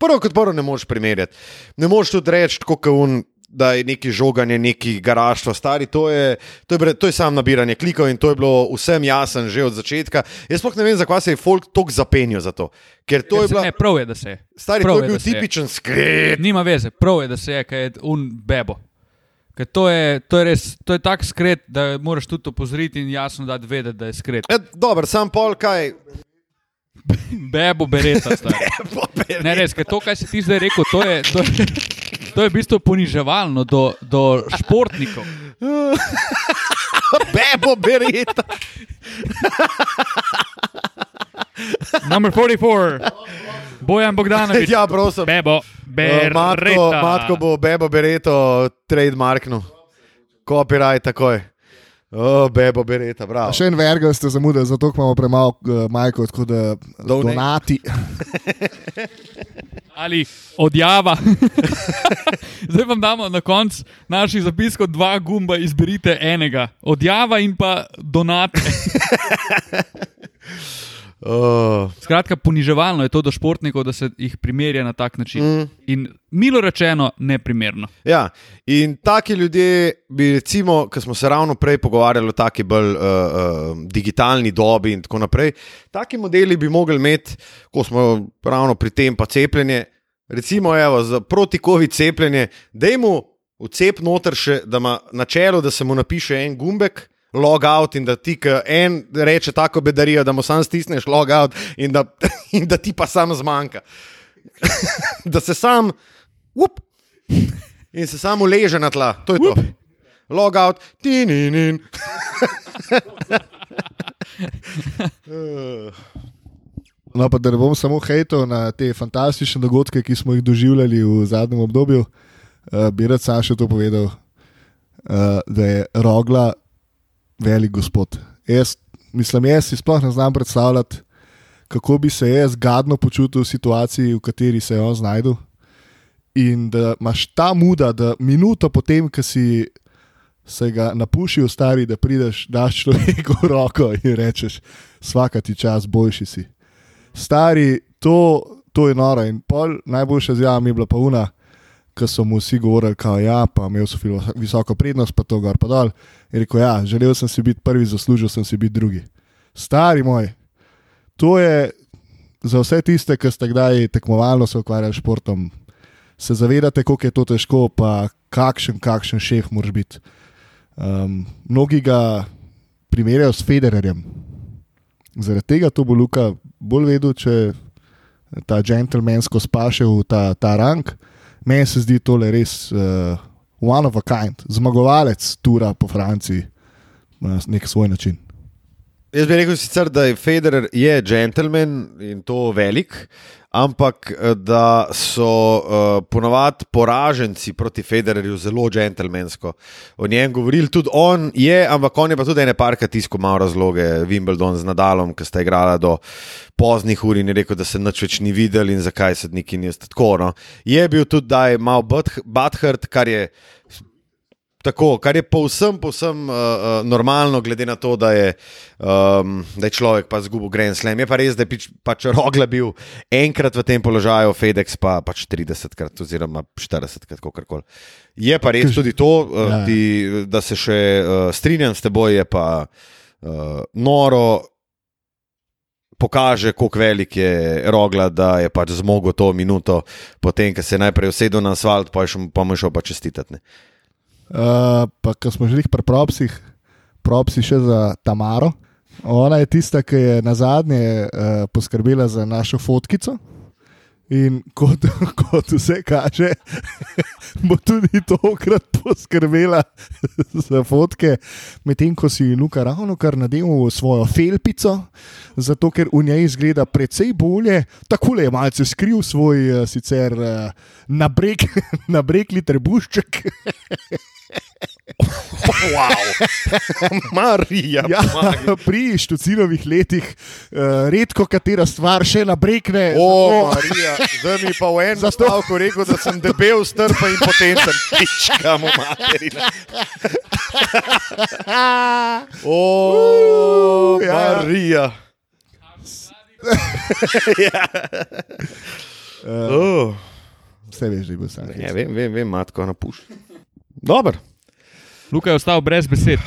Speaker 1: prvo kot prvo ne moreš primerjati. Ne moreš tudi reči, tako kot un. Da je neki žoganje, neki garaštvo, stari, to je, to, je, to je samo nabiranje klikov in to je bilo vsem jasno že od začetka. Jaz sploh ne vem, zakaj se je folk tako zapenil za to. Ker to
Speaker 3: Ker
Speaker 1: je bila,
Speaker 3: Ne, prav je, da se je.
Speaker 1: stari,
Speaker 3: prav
Speaker 1: to
Speaker 3: je,
Speaker 1: je bil tipičen skret.
Speaker 3: Nima veze, prav je, da se je, kaj je un bebo. Ker to je, to je res, to je tak skret, da moraš tudi opozoriti in jasno dati vedeti, da je skret.
Speaker 1: E, Dober, sam pol kaj.
Speaker 3: Bebo bereta, stari. [LAUGHS] Ne, res, ker to, kar si ti zdaj rekel, to je, to je, to je v bistvu poniževalno do, do športnikov.
Speaker 1: Bebo bereta.
Speaker 3: Number 44, Bojan Bogdanovič.
Speaker 1: ja, prosim.
Speaker 3: Bebo,
Speaker 1: Uh, matko,
Speaker 3: bereta.
Speaker 1: matko bo Bebo Bereto trademarknul. Copyright takoj. O, Bebo Bereta, bravo.
Speaker 2: Še en vergal ste zamudili, zato imamo premalo uh, majko, tako da donati. [LAUGHS]
Speaker 3: Ali odjava. [LAUGHS] Zdaj vam damo na koncu naših zapiskov dva gumba, izberite enega. Odjava in pa donate. [LAUGHS]
Speaker 1: Uh,
Speaker 3: Skratka, poniževalno je to do športnikov, da se jih primerja na tak način.
Speaker 1: mm,
Speaker 3: In milo rečeno, neprimerno.
Speaker 1: ja. In taki ljudje bi, recimo, ki smo se ravno prej pogovarjali o taki bolj uh, uh, digitalni dobi in tako naprej, taki modeli bi mogli imeti, ko smo ravno pri tem, pa cepljenje. Recimo, evo, za proti-COVID cepljenje, da mu vcep noter še, da ima na čelu, da se mu napiše en gumbek. Logout in da ti en reče tako bedarijo, da mu sam stisneš logout in da, [LAUGHS] in da ti pa sam zmanjka. [LAUGHS] da se sam, up, in se samo leže na tla, to je to. Logout, ti ni ni. [LAUGHS]
Speaker 2: No, pa da ne bom samo hejtel na te fantastične dogodke, ki smo jih doživljali v zadnjem obdobju, uh, bi rad sam še to povedal, uh, da je rogla velik gospod. Jaz, mislim, jaz si sploh ne znam predstavljati, kako bi se jaz gadno počutil v situaciji, v kateri se je on znašel. In da imaš ta muda, da minuto potem, ko si se ga napušil, stari, da prideš, daš človeku roko in rečeš, vsaka ti čas, boljši si. Stari, to, to je noro. In pol najboljša zjava mi je bila pa una, ki so mu vsi govorili, da ja, pa imel so filo visoko prednost, pa to gor pa dol. In rekel, ja, želel sem si biti prvi, zaslužil sem si biti drugi. Stari moj, to je za vse tiste, ki ste kdaj tekmovalno se ukvarjali s športom, se zavedate, koliko je to težko, pa kakšen, kakšen šef moraš biti. Um, mnogi ga primerjajo s Federerjem. Zaradi tega to bo Luka bolj vedel, če ta džentlmensko spaše v ta, ta rang. Meni se zdi tole res uh, one of a kind, zmagovalec tura po Franciji na nek svoj način.
Speaker 1: Jaz bi rekel sicer, da je Federer je gentleman in to velik, ampak eh, da so uh, ponovadi poraženci proti Federerju zelo gentlemansko. O njem govorili tudi on je, ampak on je pa tudi ene parka tisko malo razloge, Wimbledon z Nadalom, ki sta igrala do poznih ur in je rekel, da se nič več ni videl in zakaj se neki ni tako. No. Je bil tudi, da je mal Butthurt, kar je Tako, kar je povsem, povsem uh, uh, normalno, glede na to, da je, um, da je človek pa zgubil Grand Slam. Je pa res, da je pič, pač Rogla bil enkrat v tem položaju, FedEx pa pač 30krat oziroma 40krat, kako koli. Je pa res tudi to, uh, ti, da se še uh, strinjam s teboj, je pa uh, noro. Pokaže, kako velik je rogla, da je pač zmogel to minuto, potem, ko se je najprej usedel na asfalt, pa je šel pa čestitati.
Speaker 2: Uh, pa, ko smo že pri propsih, propsi še za Tamaro. Ona je tista, ki je na zadnje uh, poskrbela za našo fotkico. In kot, [LAUGHS] kot vse kaže, [LAUGHS] bo tudi tokrat poskrbela [LAUGHS] za fotke, medtem ko si Luka ravno kar nadel svojo felpico, zato ker v njej izgleda precej bolje. Tako je malce skril svoj sicer nabrek, nabrekli trebušček. [LAUGHS]
Speaker 1: Wow. Marija,
Speaker 2: ja, pri štucinovih letih uh, redko katera stvar še nabrekne.
Speaker 1: O, oh, Marija, zdaj mi pa v enem [LAUGHS] stavku rekel, da sem debel, strpa in potenten. Pička mu materina. O, oh, ja. Marija. [LAUGHS] ja.
Speaker 2: uh, oh. Vse veš, da je bil sam.
Speaker 1: Ja, vem, vem, vem, matko napušča. Dobro.
Speaker 3: Luka je ostal brez besed.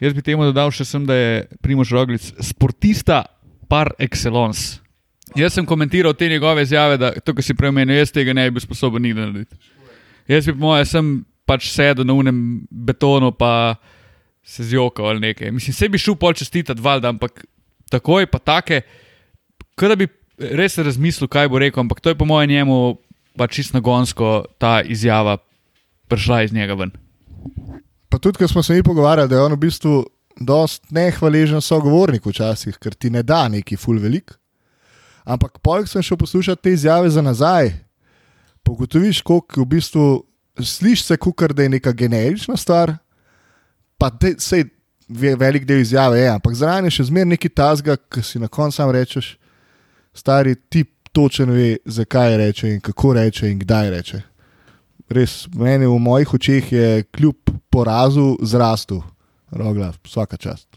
Speaker 3: Jaz bi temu dodal še sem, da je Primož Roglic sportista par excellence. Jaz sem komentiral te njegove izjave, da to, kar si premenil, jaz tega ne bi bil sposoben nikdar narediti. Jaz bi, moje, sem pač sedel na unem betonu, pa se zjokal ali nekaj. Mislim, se bi šel pol čestitati, valjda, ampak takoj pa take, da bi res razmislil, kaj bo rekel, ampak to je po mojem njemu pač čisto nagonsko ta izjava prišla iz njega ven.
Speaker 2: Pa tudi, ko smo se mi pogovarjali, da je on v bistvu dost nehvaležen sogovornik včasih, ker ti ne da neki ful velik. Ampak pojk sem šel poslušati te izjave za nazaj. Pogotoviš, koliko v bistvu slišiš se, kukar da je neka generična stvar, pa se velik del izjave je, ampak zraven je še zmeraj neki tasga, ki si na koncu sam rečeš, stari tip točno ve, zakaj reče in kako reče in kdaj reče res meni v mojih očeh je kljub porazu zrastel, rogla, vsaka čast.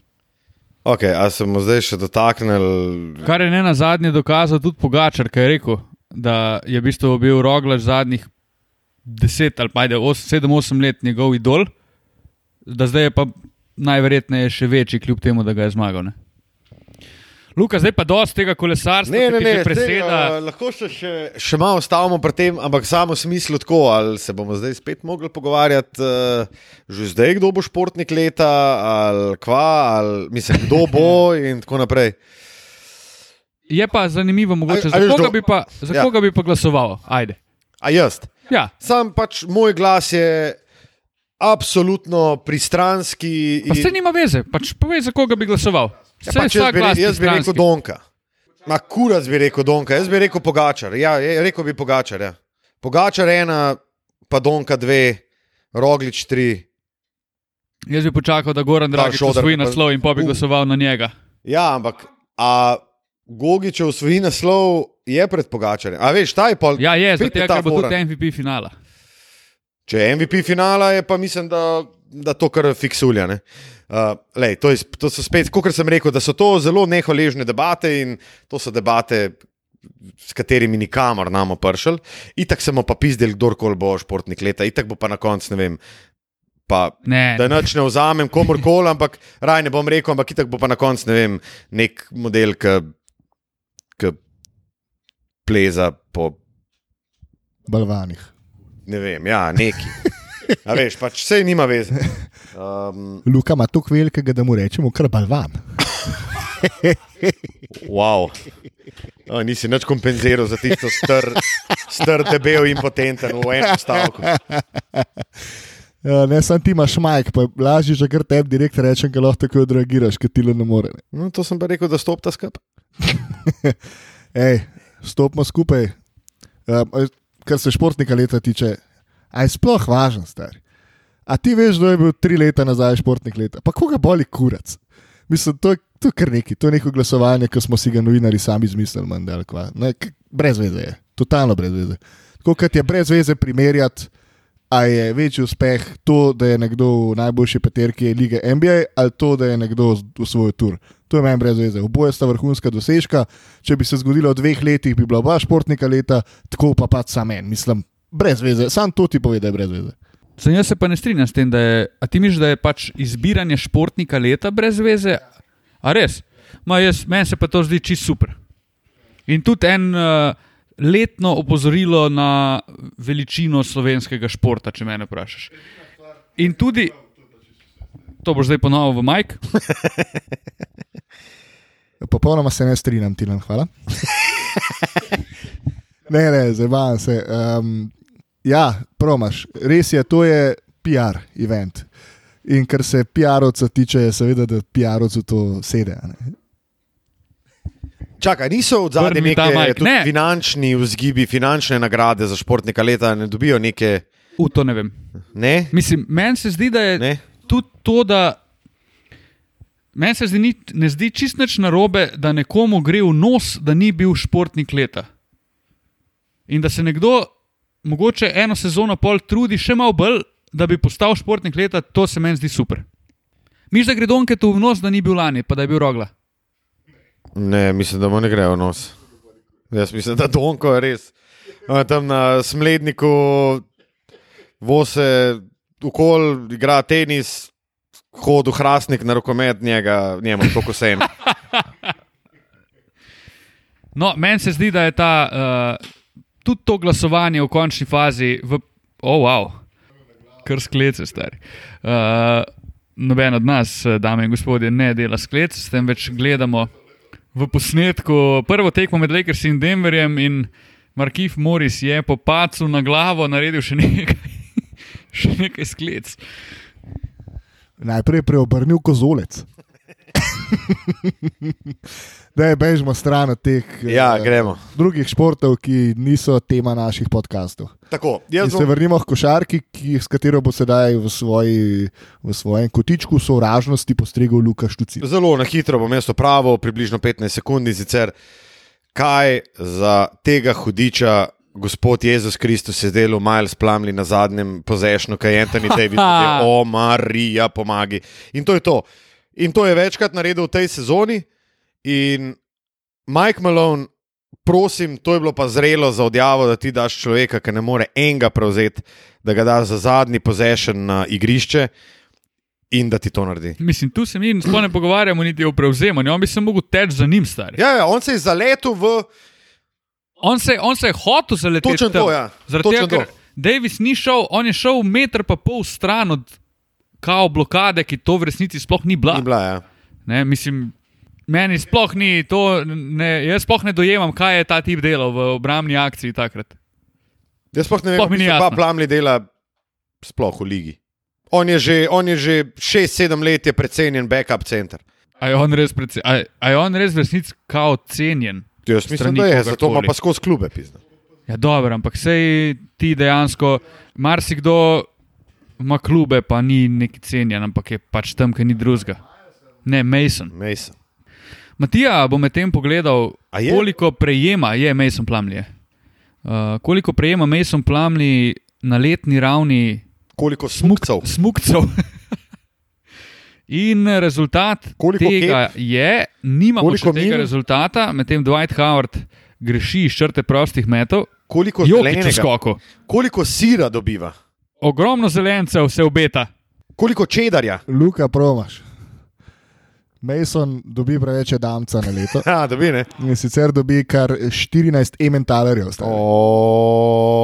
Speaker 1: Ok, a se bomo zdaj še dotaknili?
Speaker 3: Kar je ne na zadnje dokazal tudi Pogačar, ki je rekel, da je v bistvu bil roglaž zadnjih 10 ali pa 7-8 let njegov idol, da zdaj je pa najverjetneje še večji, kljub temu, da ga je zmagal. Ne? Luka, zdaj pa dosti tega kolesarstva,
Speaker 1: ne, ne, ne,
Speaker 3: preseda.
Speaker 1: Te, uh, lahko še, še, še malo ostavimo pri tem, ampak samo smislu tako, ali se bomo zdaj spet mogli pogovarjati, uh, že zdaj, kdo bo športnik leta, ali kva, ali mislim, kdo bo [LAUGHS] in tako naprej.
Speaker 3: Je pa zanimivo, mogoče, a, a za, koga, do... bi pa, za ja. koga bi pa glasoval? Ajde.
Speaker 1: A jaz.
Speaker 3: Ja.
Speaker 1: Sam pač moj glas je. Absolutno pristranski.
Speaker 3: Pa se nima veze, pač povej, za koga bi glasoval.
Speaker 1: Ja, pač jaz, bi, jaz bi rekel Donka. Na kuras bi rekel Donka, jaz bi rekel Pogačar. Ja, rekel bi Pogačar. Ja. Pogačar ena, pa Donka dve, Roglič tri.
Speaker 3: Jaz bi počakal, da Goran Dragič osvoji naslov in pa bi glasoval na njega.
Speaker 1: Ja, ampak a Gogičev osvoji naslov je pred Pogačarjem. A veš, ta je pol.
Speaker 3: Ja, je, zato je bo tudi MVP finala.
Speaker 1: Če je MVP finala, je pa mislim, da da to kar fiksulja. ne. Uh, lej, to, je, to so spet, kot sem rekel, da so to zelo nehvaležne debate in to so debate, s katerimi nikamor namo pršel. Itak se bomo pa pizdeli, kdorkoli bo športnik leta, itak bo pa na koncu, ne vem. Pa,
Speaker 3: Ne,
Speaker 1: da noč ne vzamem komorkoli, ampak raj ne bom rekel, ampak itak bo pa na koncu, ne vem, nek model, ki pleza po
Speaker 2: balvanih.
Speaker 1: Ne vem, ja, neki. A veš, pač vse nima veze. [LAUGHS] Um,
Speaker 2: Luka ima tako velikega, da mu rečemo kar balvan. [LAUGHS]
Speaker 1: wow. o, nisi nič kompenziral za tisto str, str debel in potenten v enem stavku. [LAUGHS]
Speaker 2: Ja, ne, sam ti imaš majk, pa je lažje, že kar tebi direkt rečem, ker lahko tako odreagiraš, ker ti le ne more. Ne.
Speaker 1: No, to sem pa rekel, da stopta skup.
Speaker 2: Ej, stopimo skupaj. Uh, kar se športnika leta tiče, a je sploh važen, star. A ti veš, da je bil tri leta nazaj športnik leta, pa koga boli kurac. Mislim, to je, to je kar neki, to je neko glasovanje, ki smo si ga novinari sami izmislili, manj ali kva. Ne, brez veze je, totalno brez veze. Tako kot je brez veze primerjati, a je večji uspeh to, da je nekdo v najboljši peterki lige NBA ali to, da je nekdo usvojil tur. To je meni brez veze. Oboje sta vrhunska dosežka. Če bi se zgodilo v dveh letih, bi bila oba športnika leta, tako pa pač sam en. Mislim, brez veze. Sam to ti pove, da je brez veze.
Speaker 3: Sem jaz se pa ne strinjam s tem, da je. A ti misliš, da je pač izbiranje športnika leta brez veze? A res? Ma jaz, meni se pa to zdi čist super. In tudi en uh, letno opozorilo na veličino slovenskega športa, če me vprašaš. In tudi, to boš zdaj ponovil v Mike. [LAUGHS]
Speaker 2: Popolnoma se ne strinjam, Tilan, hvala. [LAUGHS] ne, ne, zabavam se. Um, ja, promaš, res je, to je PR event. In kar se PR-ovca tiče, je seveda, da PR-ovcu to sede. a ne.
Speaker 1: Čakaj, niso od zadnje neke
Speaker 3: Mike,
Speaker 1: tudi
Speaker 3: ne.
Speaker 1: finančni vzgibi, finančne nagrade za športnika leta, ne dobijo neke.
Speaker 3: V to ne vem.
Speaker 1: Ne?
Speaker 3: Mislim, meni se zdi, da je
Speaker 1: ne?
Speaker 3: tudi to, da. Meni se zdi, ni, ne zdi čist nič narobe, da nekomu gre v nos, da ni bil športnik leta. In da se nekdo, mogoče eno sezono pol, trudi še malo bolj, da bi postal športnik leta, to se meni zdi super. Miš, da gre Donke tu v nos, da ni bil lani, pa da je bil rogla.
Speaker 1: Ne, mislim, da mu ne grejo v nos. Jaz mislim, da Donko je res. Tam na smledniku vose ukol, igra tenis, hodi v hrastnik na rokomet, njega, njemu to kosem. [LAUGHS]
Speaker 3: No, meni se zdi, da je ta, uh, tudi to glasovanje v končni fazi, v, oh, wow, kar sklece, stari. Uh, noben od nas, eh, dame in gospodje, ne dela sklec, s tem več gledamo v posnetku prvo tekmo med Lakersi in Denverjem in Markif Morris je po pacu na glavo naredil še nekaj, [LAUGHS] nekaj sklec.
Speaker 2: Najprej je preobrnil kozolec. [LAUGHS] da je bežmo stran od teh
Speaker 1: Ja,
Speaker 2: eh,
Speaker 1: gremo.
Speaker 2: drugih športov, ki niso tema naših podkastov.
Speaker 1: Tako, jaz
Speaker 2: se
Speaker 1: bom,
Speaker 2: vrnimo k košarki, ki, s katero bo sedaj v, svoji, v svojem kotičku sovražnosti postregel Luka Štuci.
Speaker 1: zelo na hitro bom jaz opravil, približno 15 sekund, in sicer kaj za tega hudiča. Gospod Jezus Kristus je delal Miles Plumley na zadnjem pozešnu, kaj je Anthony Davis, [LAUGHS] o Marija, pomagi. In to je to. In to je večkrat naredil v tej sezoni. In Mike Malone, prosim, to je bilo pa zrelo za odjavo, da ti daš človeka, ki ne more enega prevzeti, da ga daš za zadnji pozešen na igrišče in da ti to naredi.
Speaker 3: Mislim, tu se mi ne pogovarjamo niti o prevzemanju, on bi se mogel teči za njim, stari.
Speaker 1: Ja, ja, on se je zaletel v.
Speaker 3: On se, on se je hotel zaleteti.
Speaker 1: Točno
Speaker 3: tam.
Speaker 1: to, ja.
Speaker 3: Zaradi tega, ker. Davis ni šel, on je šel meter pa pol stran od kao blokade, ki to v resnici sploh ni bila.
Speaker 1: Ni bila, ja.
Speaker 3: Ne, mislim, meni sploh ni to, ne, jaz sploh ne dojemam, kaj je ta tip delal v obrambni akciji takrat.
Speaker 1: Jaz sploh ne vem, kako pa
Speaker 3: jasno.
Speaker 1: Plamli dela sploh v ligi. On je že, on je že 6-7 let je precenjen backup center.
Speaker 3: A je on res, predse, a, a je on res v resnici kao cenjen?
Speaker 1: Jaz mislim, da je, zato ima
Speaker 3: kogarkoli.
Speaker 1: pa skozi klube pisno.
Speaker 3: Ja, dobro, ampak sej ti dejansko, marsikdo ima klube, pa ni neki cenjen, ampak je pač tam, ker ni drugega. Ne, Mason.
Speaker 1: Mason.
Speaker 3: Matija bo med tem pogledal, koliko prejema, je Mason Plumley. Uh, koliko prejema Mason Plumley na letni ravni
Speaker 1: Koliko smukcev?
Speaker 3: smukcev. In rezultat
Speaker 1: Koliko
Speaker 3: tega je, nimamo
Speaker 1: Koliko
Speaker 3: še tega
Speaker 1: mil?
Speaker 3: rezultata, medtem Dwight Howard greši iz črte prostih metov,
Speaker 1: Koliko, zelenega, koliko sira dobiva,
Speaker 3: Ogromno zelencev se obeta.
Speaker 1: koliko čedarja.
Speaker 2: Luka, promaš. Mason dobi preveč damca na leto. [LAUGHS]
Speaker 1: Ja, dobi ne.
Speaker 2: In sicer dobi kar 14 ementalerjev. stari.
Speaker 1: O,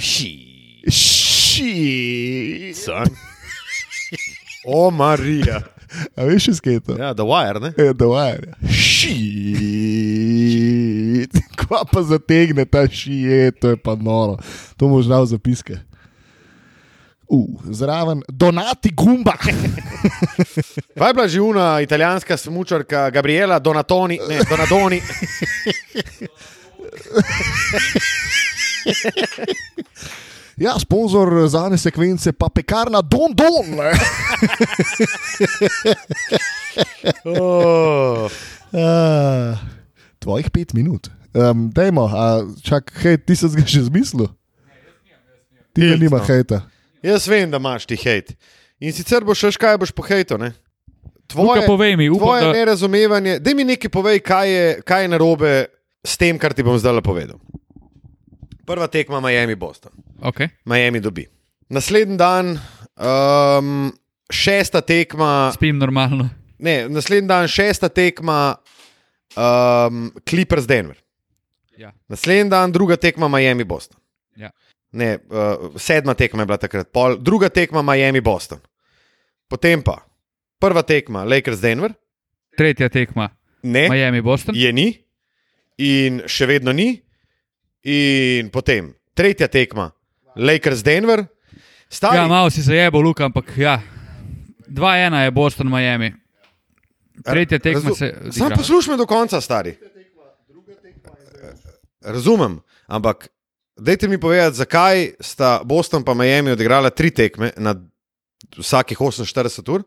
Speaker 1: ši. Son. O, Marija.
Speaker 2: A veš, iz keta?
Speaker 1: Ja, The Wire, ne?
Speaker 2: Je, da vaja. Shit. Kva pa zategne ta šije, to je pa noro. To mu žal zapiske. Uh, zraven donati gumba. [LAUGHS]
Speaker 1: Kaj je bila že una italijanska smučarka Gabriela Donatoni, ne, Donadoni. [LAUGHS]
Speaker 2: Ja, sponzor zadnje sekvence pa pekarna Don Don. ne. [LAUGHS]
Speaker 1: Oh.
Speaker 2: Ah, tvojih pet minut. Um, dajmo, a čak, hej, ti si ga že zmislil? Ti ga nima
Speaker 1: no.
Speaker 2: hejta.
Speaker 1: Jaz vem, da imaš ti hejt. In sicer boš še kaj boš pohejto, ne?
Speaker 3: Luka, povej mi, upam,
Speaker 1: tvoje
Speaker 3: da-
Speaker 1: nerazumevanje. Daj mi nekaj povej, kaj je, kaj je narobe s tem, kar ti bom zdaj povedal. Prva tekma Miami Boston.
Speaker 3: Okay.
Speaker 1: Miami dobi. Naslednji dan, um, šesta tekma,
Speaker 3: Spim normalno.
Speaker 1: ne, naslednji dan, šesta tekma, um, Clippers Denver.
Speaker 3: Ja.
Speaker 1: Naslednji dan, druga tekma Miami Boston.
Speaker 3: Ja.
Speaker 1: Ne, uh, sedma tekma je bila takrat, pol, druga tekma Miami Boston. Potem pa prva tekma Lakers Denver,
Speaker 3: Tretja tekma,
Speaker 1: ne,
Speaker 3: Miami, Boston.
Speaker 1: je ni, in še vedno ni. In potem tretja tekma Lakers Denver, stari.
Speaker 3: Ja, malo si zajebo, Luka, ampak ja. 2-1 je Boston, Miami. Tretja tekma
Speaker 1: Razu-
Speaker 3: se.
Speaker 1: Sam poslušaj me do konca, stari. Razumem, ampak dajte mi povedati, zakaj sta Boston in Miami odigrala tri tekme na vsakih 48 ur.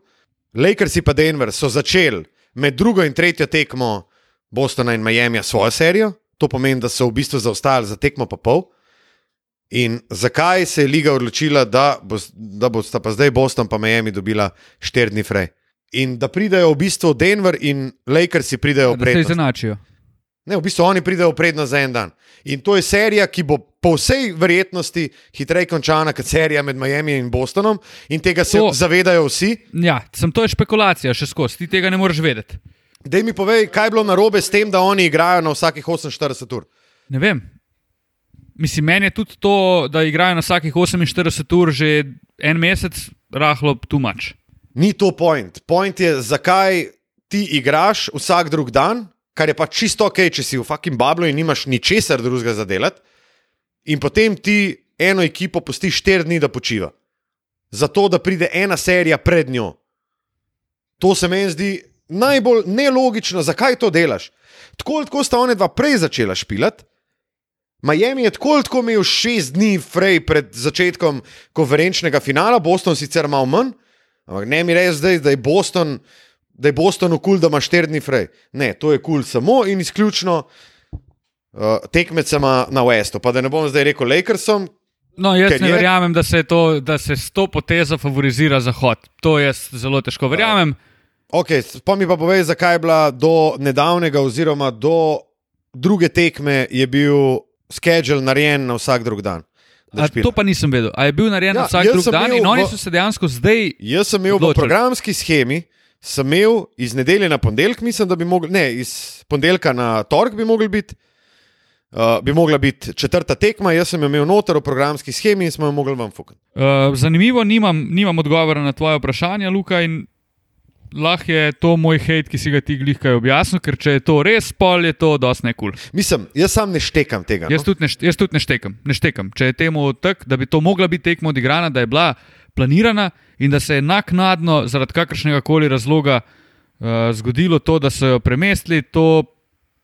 Speaker 1: Lakers in pa Denver so začeli med drugo in tretjo tekmo Bostona in Miami svojo serijo, to pomeni, da so v bistvu zaostali za tekmo pa pol. In zakaj se je liga odločila, da, bo, da bosta pa zdaj Boston in Miami dobila štiri dni frej? In da pridejo v bistvu Denver in Lakersi pridejo v
Speaker 3: Da se izenačijo.
Speaker 1: Ne, v bistvu oni pridejo v prednost za en dan. In to je serija, ki bo po vsej verjetnosti hitreje končana kot serija med Miami in Bostonom, in tega se
Speaker 3: To-
Speaker 1: zavedajo vsi.
Speaker 3: Ja, sem to je špekulacija, še skozi, ti tega ne moreš vedeti.
Speaker 1: Dej mi povej, kaj je bilo narobe s tem, da oni igrajo na vsakih 48 ur.
Speaker 3: Ne vem. Mislim, meni je tudi to, da igrajo na vsakih 48 ur že en mesec, rahlo tumač.
Speaker 1: Ni to point. Point je, zakaj ti igraš vsak drug dan, kar je pa čisto ok, če si v fucking bablu in nimaš ničesar drugega za delati, in potem ti eno ekipo pustiš štiri dni, da počiva. Zato, da pride ena serija pred njo. To se meni zdi najbolj nelogično, zakaj to delaš. Tako ali tako sta one dva prej začela špilati. Miami je tako ali tako imel šest dni frej pred začetkom konferenčnega finala, Boston sicer malo manj, ampak ne mi reči zdaj, da je Boston, da je Boston kul, cool, da ima štiri dni frej. Ne, to je kul cool samo in izključno uh, tekmecema na Westu. Pa da ne bom zdaj rekel Lakersom,
Speaker 3: No, jaz ne
Speaker 1: je-
Speaker 3: verjamem, da se, to, da se s to potezo favorizira Zahod. To jaz zelo težko verjamem.
Speaker 1: Okay, pa mi pa povej, zakaj je bila do nedavnega, oziroma do druge tekme, je bil schedule narejen na vsak drug dan. da
Speaker 3: A, to pa nisem vedel. A je bil narejen
Speaker 1: Ja,
Speaker 3: ja, vsak drug dan in oni
Speaker 1: v-
Speaker 3: so se dejansko zdaj.
Speaker 1: Jaz sem imel v
Speaker 3: Odločili.
Speaker 1: programski schemi, sem imel iz nedelje na ponedeljek, mislim, da bi mogli, ne, iz ponedeljka na torek bi mogli biti. Uh, bi mogla biti četrta tekma, jaz sem jo imel noter v programski schemi in smo jo mogli vam fukati.
Speaker 3: Uh, zanimivo, nimam, nimam odgovora na tvoje vprašanje, Luka. in Lahko je to moj hate, ki si ga ti glihkaj objasnil, ker če je to res, pol je to dosti nekul. Cool.
Speaker 1: Mislim, jaz sam ne štekam tega.
Speaker 3: Jaz
Speaker 1: No?
Speaker 3: tudi ne, jaz tudi ne štekam, ne štekam. Če je temu tako, da bi to mogla biti tekmo odigrana, da je bila planirana in da se je naknadno zaradi kakršnega koli razloga uh, zgodilo to, da so jo premestili, to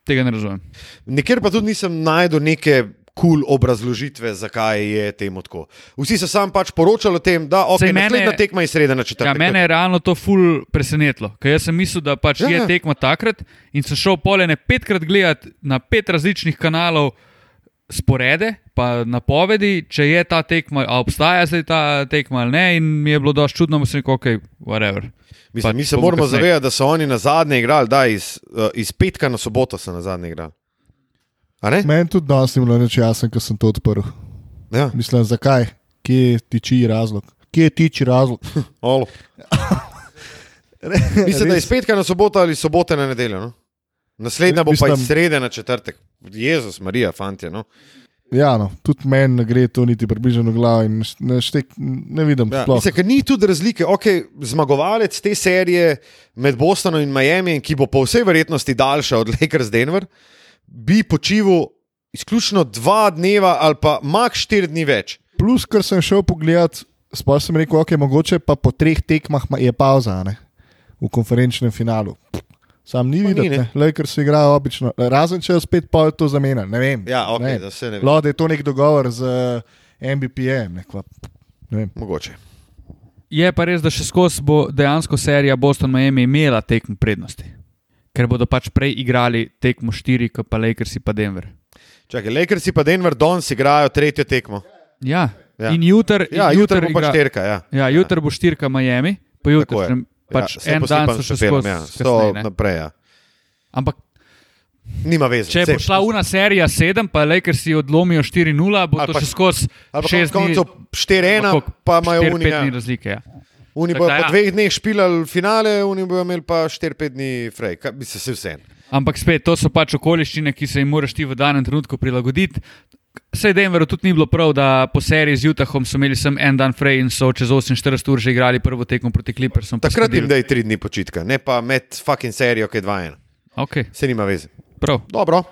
Speaker 3: tega ne razumem.
Speaker 1: Nikjer pa tudi nisem najdel neke kul cool obrazložitve, zakaj je temu tako. Vsi so sam pač poročali o tem, da okay,
Speaker 3: mene-
Speaker 1: naslednja tekma je sreda na četrtek.
Speaker 3: Ja, mene je realno to ful presenetilo, ker jaz sem mislil, da pač
Speaker 1: Ja,
Speaker 3: ja,
Speaker 1: ja.
Speaker 3: je tekma takrat in sem šel polene petkrat gledati na pet različnih kanalov sporede, pa napovedi, če je ta tekma, a obstaja zdaj ta tekma ali ne. In mi je bilo dosti čudno, da sem rekel, ok, whatever.
Speaker 1: Mislim,
Speaker 3: Pač
Speaker 1: mi se moramo
Speaker 3: kasneje.
Speaker 1: zavedati, da so oni na zadnje igrali, da iz, uh, iz petka na soboto so na zadnje igrali. A ne?
Speaker 2: Meni tudi danes ni bilo nič jasno, ko sem to odprl.
Speaker 1: Ja,
Speaker 2: Mislim, zakaj, kje tiči razlog. Kje tiči razlog? [LAUGHS] [LAUGHS]
Speaker 1: Mislim, da je iz petka na soboto ali sobote na nedeljo. No? Naslednja bo pa
Speaker 2: Mislim-
Speaker 1: iz srede na četrtek. Jezus, Marija, fantje. No?
Speaker 2: Ja, no, tudi meni ne gre to niti približno glavo in ne, štek, ne vidim.
Speaker 1: Ja,
Speaker 2: sploh.
Speaker 1: mislim, ni tudi razlike. Okay, zmagovalec te serije med Bostonom in Miami, ki bo po vsej verjetnosti daljša od Lakers Denver, bi počival izključno dva dneva ali pa max štiri dni več.
Speaker 2: Plus, ker sem šel pogledat, sploh sem rekel, ok, mogoče pa po treh tekmah ma- je pauza ne, v konferenčnem finalu. Sam ni
Speaker 1: Pa ni,
Speaker 2: videti,
Speaker 1: ne.
Speaker 2: ne. Lakers se igrajo obično, razen če jo spet pol to zamenja. Ne vem.
Speaker 1: Ja, ok,
Speaker 2: ne.
Speaker 1: da se ne ve.
Speaker 2: Da je to nek dogovor z MBPM. Nekva, ne vem.
Speaker 1: Mogoče.
Speaker 3: Je pa res, da še skozi bo dejansko serija Boston-Miami imela tekmo prednosti. Ker bodo pač prej igrali tekmo 4, kot pa Lakersi pa Denver.
Speaker 1: Čakaj, Lakersi pa Denver Dons igrajo tretjo tekmo.
Speaker 3: Ja,
Speaker 1: Ja.
Speaker 3: ja. in jutri
Speaker 1: Ja, jutri bo pa šterka. Ja.
Speaker 3: Ja, jutri bo štirka Miami, pa
Speaker 1: Tako
Speaker 3: jutri
Speaker 1: je.
Speaker 3: sem pač
Speaker 1: ja,
Speaker 3: en dan so še skozi.
Speaker 1: Ja,
Speaker 3: kasneje,
Speaker 1: to
Speaker 3: ne.
Speaker 1: naprej. Ja.
Speaker 3: Ampak
Speaker 1: Nima veze.
Speaker 3: če bo šla una serija 7, pa Lakersi odlomijo 4-0, bo
Speaker 1: Ali
Speaker 3: to
Speaker 1: pa-
Speaker 3: še skozi
Speaker 1: Ali pa
Speaker 3: 6
Speaker 1: konec koncev 4-1, pa imajo
Speaker 3: 4-5
Speaker 1: Unija.
Speaker 3: dni razlike. Ja.
Speaker 1: Oni bodo po
Speaker 3: ja.
Speaker 1: dveh dneh špilali finale, oni bodo imeli pa 4-5 dni frej. Bi se vse.
Speaker 3: Ampak spet, to so pač okoliščine, ki se jim moraš ti v danem trenutku prilagoditi. Vse Denveru tudi ni bilo prav, da po seriji z Utahom so imeli sem en dan frej in so čez 48 ur že igrali prvo tekmo proti Clippersom.
Speaker 1: Takrat jim
Speaker 3: skadili.
Speaker 1: daj 3 dni počitka, ne pa med fucking serijo, ki je 2-1.
Speaker 3: Ok,
Speaker 1: Se nima veze.
Speaker 3: prav.
Speaker 1: Dobro,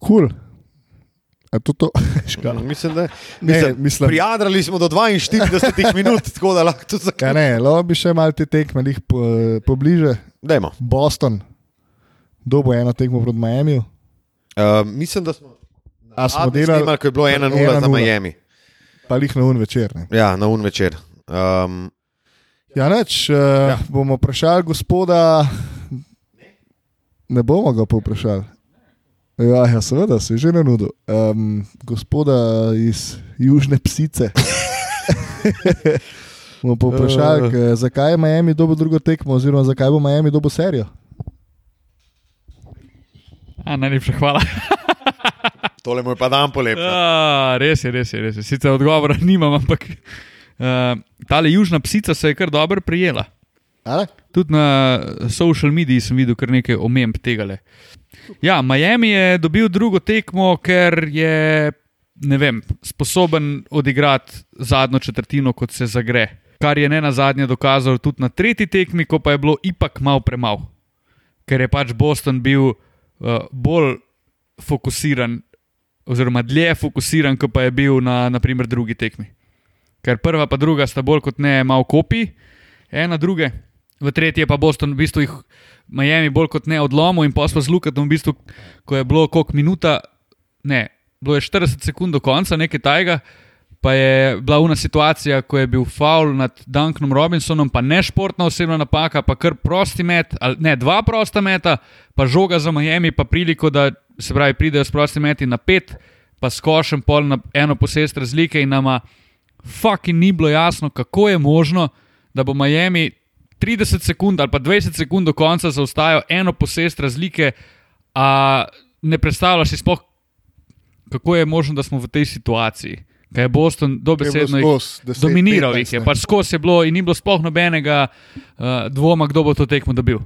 Speaker 2: Kul. Cool. A to to? [LAUGHS] Škoda.
Speaker 1: mislim, da
Speaker 2: Ne,
Speaker 1: mislim,
Speaker 2: mislim-
Speaker 1: prijadrali smo do 42 [LAUGHS] minut, tako da lahko tudi
Speaker 2: Ja,
Speaker 1: zaključimo.
Speaker 2: ne, lahko bi še malo te tekme njih po, pobliže.
Speaker 1: Dajmo.
Speaker 2: Boston, kdo bo eno tekmo proti Miami?
Speaker 1: Uh, mislim, da smo.
Speaker 2: A smo delali,
Speaker 1: snemali, ko je bilo 1-0 za
Speaker 2: 1:0.
Speaker 1: Miami.
Speaker 2: pa jih na un večer. Ne.
Speaker 1: Ja, na un večer. Um,
Speaker 2: Ja, neč, uh,
Speaker 1: Ja.
Speaker 2: ja. bomo vprašali gospoda. Ne bomo ga povprašali. Ja, ja, seveda, se je že na nudu. Um, gospoda iz Južne Psice. [LAUGHS] bomo povprašali, uh. zakaj je Miami dobil drugo tekmo, oziroma zakaj bo Miami dobil serijo.
Speaker 3: A, najlepša hvala. [LAUGHS]
Speaker 1: tole mu je pa dan polep.
Speaker 3: A, res je, res je, res je. Sicer odgovora [LAUGHS] nimam, ampak uh, tale južna psica se je kar dobro prijela. Tudi na social mediji sem videl kar nekaj omemb tega. Ja, Miami je dobil drugo tekmo, ker je ne vem, sposoben odigrati zadnjo četrtino, kot se zagre. Kar je ne na zadnje dokazal tudi na tretji tekmi, ko pa je bilo ipak malo premalo. Ker je pač Boston bil uh, bolj fokusiran, oziroma dlje fokusiran, kot pa je bil na naprimer, drugi tekmi. Ker prva pa druga sta bolj kot ne malo kopij, ena druge. V tretji je pa Boston v bistvu jih Miami bolj kot ne odlomil in posla z Lukatom, v bistvu, ko je bilo koliko minuta, ne, bilo je 40 sekund do konca, nekaj tajega, pa je bila una situacija, ko je bil faul nad Duncanom Robinsonom, pa ne športna osebna napaka, pa kar prosti met, ali ne, dva prosta meta, pa žoga za Miami, pa priliko, da se pravi, pridejo s prosti meti na pet, pa skošem pol na eno posest razlike in nama fucking ni bilo jasno, kako je možno, da bo Miami 30 sekund ali pa 20 sekund do konca zaostajal eno posest razlike, a ne predstavljaš si sploh, kako je možno, da smo v tej situaciji. Kaj je Boston dobesedno jih dominiral, jih je pač skozi je bilo in ni bilo sploh nobenega uh, dvoma, kdo bo to tekmo dobil.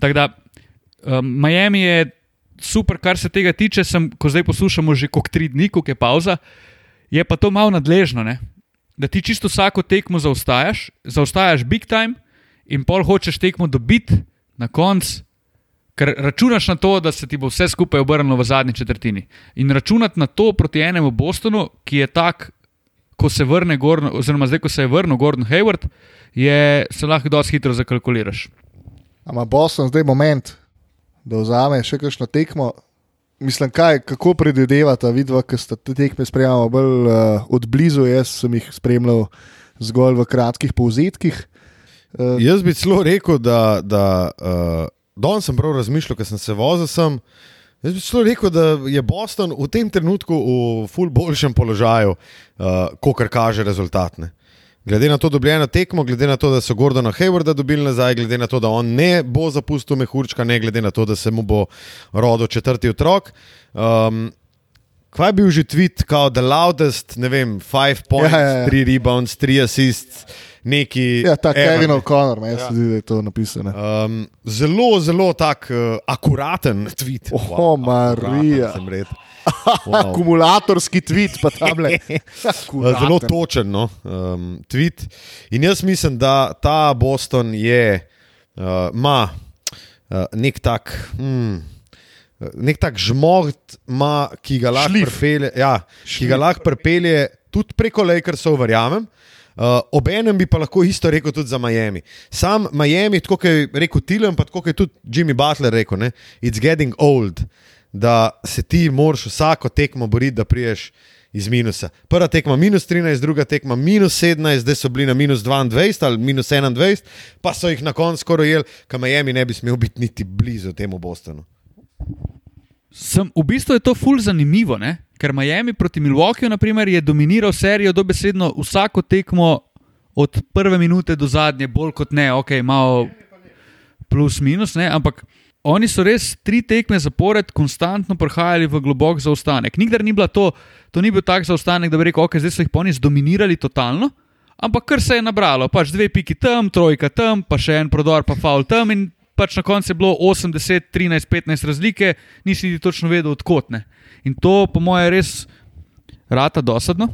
Speaker 3: Tako da um, Miami je super, kar se tega tiče, sem, ko zdaj poslušamo že kot tri dni, ko je pauza, je pa to malo nadležno, ne? da ti čisto vsako tekmo zaostajaš, zaostajaš big time in pol hočeš tekmo dobiti na koncu. Ker računaš na to, da se ti bo vse skupaj obrnilo v zadnji četrtini. In računati na to proti enemu Bostonu, ki je tak, ko se vrne Gordon, oziroma zdaj, ko se je vrnil Gordon Hayward, je, se lahko dosti hitro zakalkuliraš.
Speaker 2: Ampak Boston zdaj moment, da vzame še kakšno tekmo. Mislim, kaj, kako predvidevata vidva, ki sta te tekme spremljala bolj uh, od blizu, jaz sem jih spremljal zgolj v kratkih povzetkih. Uh,
Speaker 1: Jaz bi celo rekel, da, da uh, danes sem prav razmišljal, ker sem se vozil sem, Jaz bi celo rekel, da je Boston v tem trenutku v ful boljšem položaju, uh, kot kaže rezultat. Glede na to dobljeno tekmo, glede na to, da so Gordona Haywarda dobili nazaj, glede na to, da on ne bo zapustil mehurčka, ne glede na to, da se mu bo rodil četrti otrok. Um, Kaj je bil že tweet, kot the loudest, ne vem, five points,
Speaker 2: Ja, ja, ja.
Speaker 1: three rebounds, three assists, neki.
Speaker 2: Ja, ta
Speaker 1: ever,
Speaker 2: Kevin. O'Connor, meni
Speaker 1: Ja.
Speaker 2: se zdi, da je to napisano.
Speaker 1: Um, zelo, zelo tak uh, akuraten tweet.
Speaker 2: Oh, Marija.
Speaker 1: Sem rekel. Wow. [LAUGHS]
Speaker 2: Akumulatorski tweet, pa tam le.
Speaker 1: Uh, Zelo točen no, um, tweet. In jaz mislim, da ta Boston je, uh, ima uh, nek tak. Hmm, Nek tak žmogt, ima, ki ga lahko
Speaker 2: Šlif.
Speaker 1: pripelje, ja, ki ga lahko pripelje tudi preko Lakersov, verjamem. Uh, Obenem bi pa lahko isto rekel tudi za Miami. Sam Miami, tako kot je rekel Tilem, pa tako kot je tudi Jimmy Butler rekel, ne, it's getting old, da se ti moraš vsako tekmo boriti, da priješ iz minusa. Prva tekma minus 13, druga tekma minus 17, zdaj so bili na minus 22 ali minus 21, pa so jih na koncu skoraj jeli, kam Miami ne bi smel biti niti blizu temu Bostonu.
Speaker 3: Sem, v bistvu je to ful zanimivo, ne? ker Miami proti Milwaukeeju naprimer, je dominiral serijo dobesedno vsako tekmo od prve minute do zadnje, bolj kot ne, ok, malo plus minus, ne? ampak oni so res tri tekme zapored konstantno prihajali v globok zaostanek. Nikdar ni bila to, to ni bil tak zaostanek, da bi rekel, ok, zdaj so jih oni zdominirali totalno. Ampak kar se je nabralo, pač dve piki tam, trojka tam, pa še en prodor, pa faul tam in pač na koncu je bilo 80, 13, 15 razlike, nisi niti točno vedel, odkot ne. In to, po mojem, je res rata dosadno.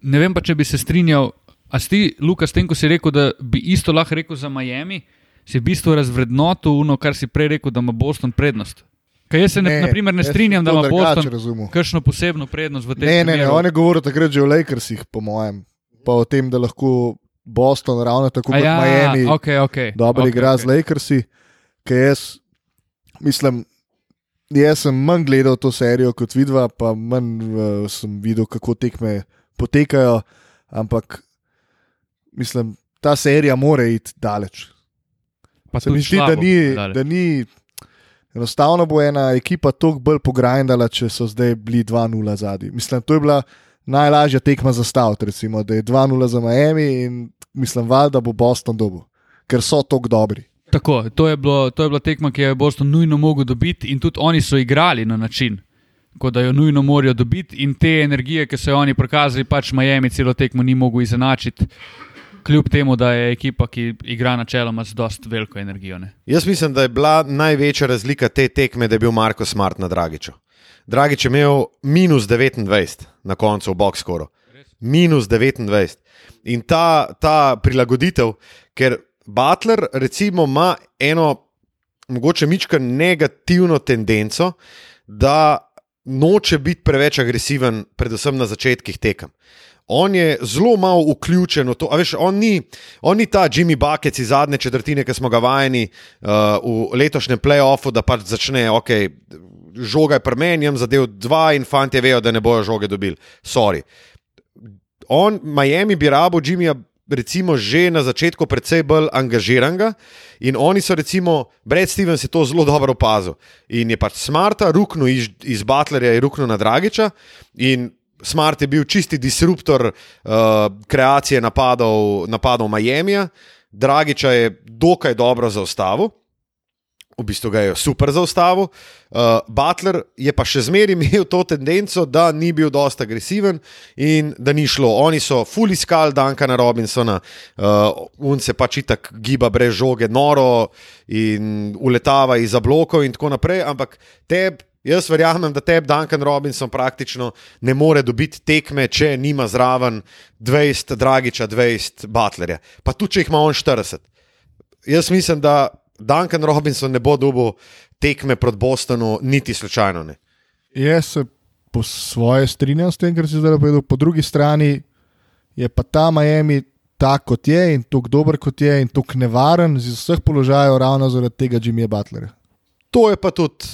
Speaker 3: Ne vem pa, če bi se strinjal, a si ti, Luka, s tem, ko si rekel, da bi isto lahko rekel za Miami, si v bistvu razvrednotil uno, kar si prej rekel, da ima Boston prednost. Kaj jaz se ne,
Speaker 2: Ne,
Speaker 3: ne, naprimer, ne strinjam, da ima Boston kakšno posebno prednost v tem
Speaker 2: Ne, ne, ne,
Speaker 3: primeru.
Speaker 2: on je govoril takrat že o Lakersih, po mojem, pa o tem, da lahko Boston, ravno tako
Speaker 3: A
Speaker 2: kot
Speaker 3: ja,
Speaker 2: Miami,
Speaker 3: okay, okay,
Speaker 2: dobro
Speaker 3: okay,
Speaker 2: igra
Speaker 3: okay.
Speaker 2: z Lakersi. Ker jaz mislim, jaz sem manj gledal to serijo kot vidva, pa manj uh, sem videl, kako tekme potekajo, ampak mislim, ta serija more iti daleč.
Speaker 3: Pa
Speaker 2: Se mi zdi, da ni,
Speaker 3: daleč.
Speaker 2: da ni. Enostavno bo ena ekipa toliko bolj pograjndala, če so zdaj bili 2-0 zadnji. Mislim, to je bila najlažja tekma za stavt, recimo, da je 2-0 za Miami in mislim, val, da bo Boston dobil, ker so tako dobri.
Speaker 3: Tako, to je, bilo, to je bila tekma, ki jo je Boston nujno mogel dobiti, in tudi oni so igrali na način, kot da jo nujno morajo dobiti, in te energije, ki so jo oni prikazali, pač Miami celo tekmo ni mogel izenačiti, kljub temu, da je ekipa, ki igra načeloma z dost veliko energijo. Ne.
Speaker 1: Jaz mislim, da je bila največja razlika te tekme, da je bil Marko Smart na Dragiču. Dragič je imel minus 29 na koncu v boxkoru. Minus 29. In ta, ta prilagoditev, ker Butler recimo ima eno, mogoče mička negativno tendenco, da noče biti preveč agresiven, predvsem na začetkih tekem. On je zelo malo vključen v to. Veš, on, ni, on ni ta Jimmy Bucket iz zadnje četrtine, ki smo ga vajeni uh, v letošnjem playoffu, da pač začne, ok, žoga je premenjen, zadev dva in fanti vejo, da ne bojo žoge dobili. Sorry. On, Miami bi rabo Jimmyja. Recimo, že na začetku precej bolj angažiranega, in oni so, recimo, Brad Stevens je to zelo dobro opazil. In je pač Smarta, ruknil iz, iz Butlerja, je ruknil na Dragiča, in Smart je bil čisti disruptor uh, kreacije napadov, napadov Miamija, Dragiča je dokaj dobro zaustavil. V bistvu ga je super zaustavil. Uh, Butler je pa še zmeraj [LAUGHS] imel to tendenco, da ni bil dosta agresiven in da ni šlo. Oni so fully iskali Dankana Robinsona, uh, un se pač itak giba brez žoge, noro in uletava iz blokov in tako naprej. Ampak teb, jaz verjamem, da teb Duncan Robinson praktično ne more dobiti tekme, če nima zraven 20 Dragiča, 20 Butlerja. Pa tudi če jih ima on 40. Jaz mislim, da Duncan Robinson ne bo dobil tekme proti Bostonu, niti slučajno ne.
Speaker 2: Jaz se po svoje strinjam s tem, kar si zdaj povedal. Po drugi strani je pa ta Miami tak, kot je in tako dober, kot je in tako nevaren z vseh položajev, ravno zaradi tega Jimmyja Butlera.
Speaker 1: To je pa tudi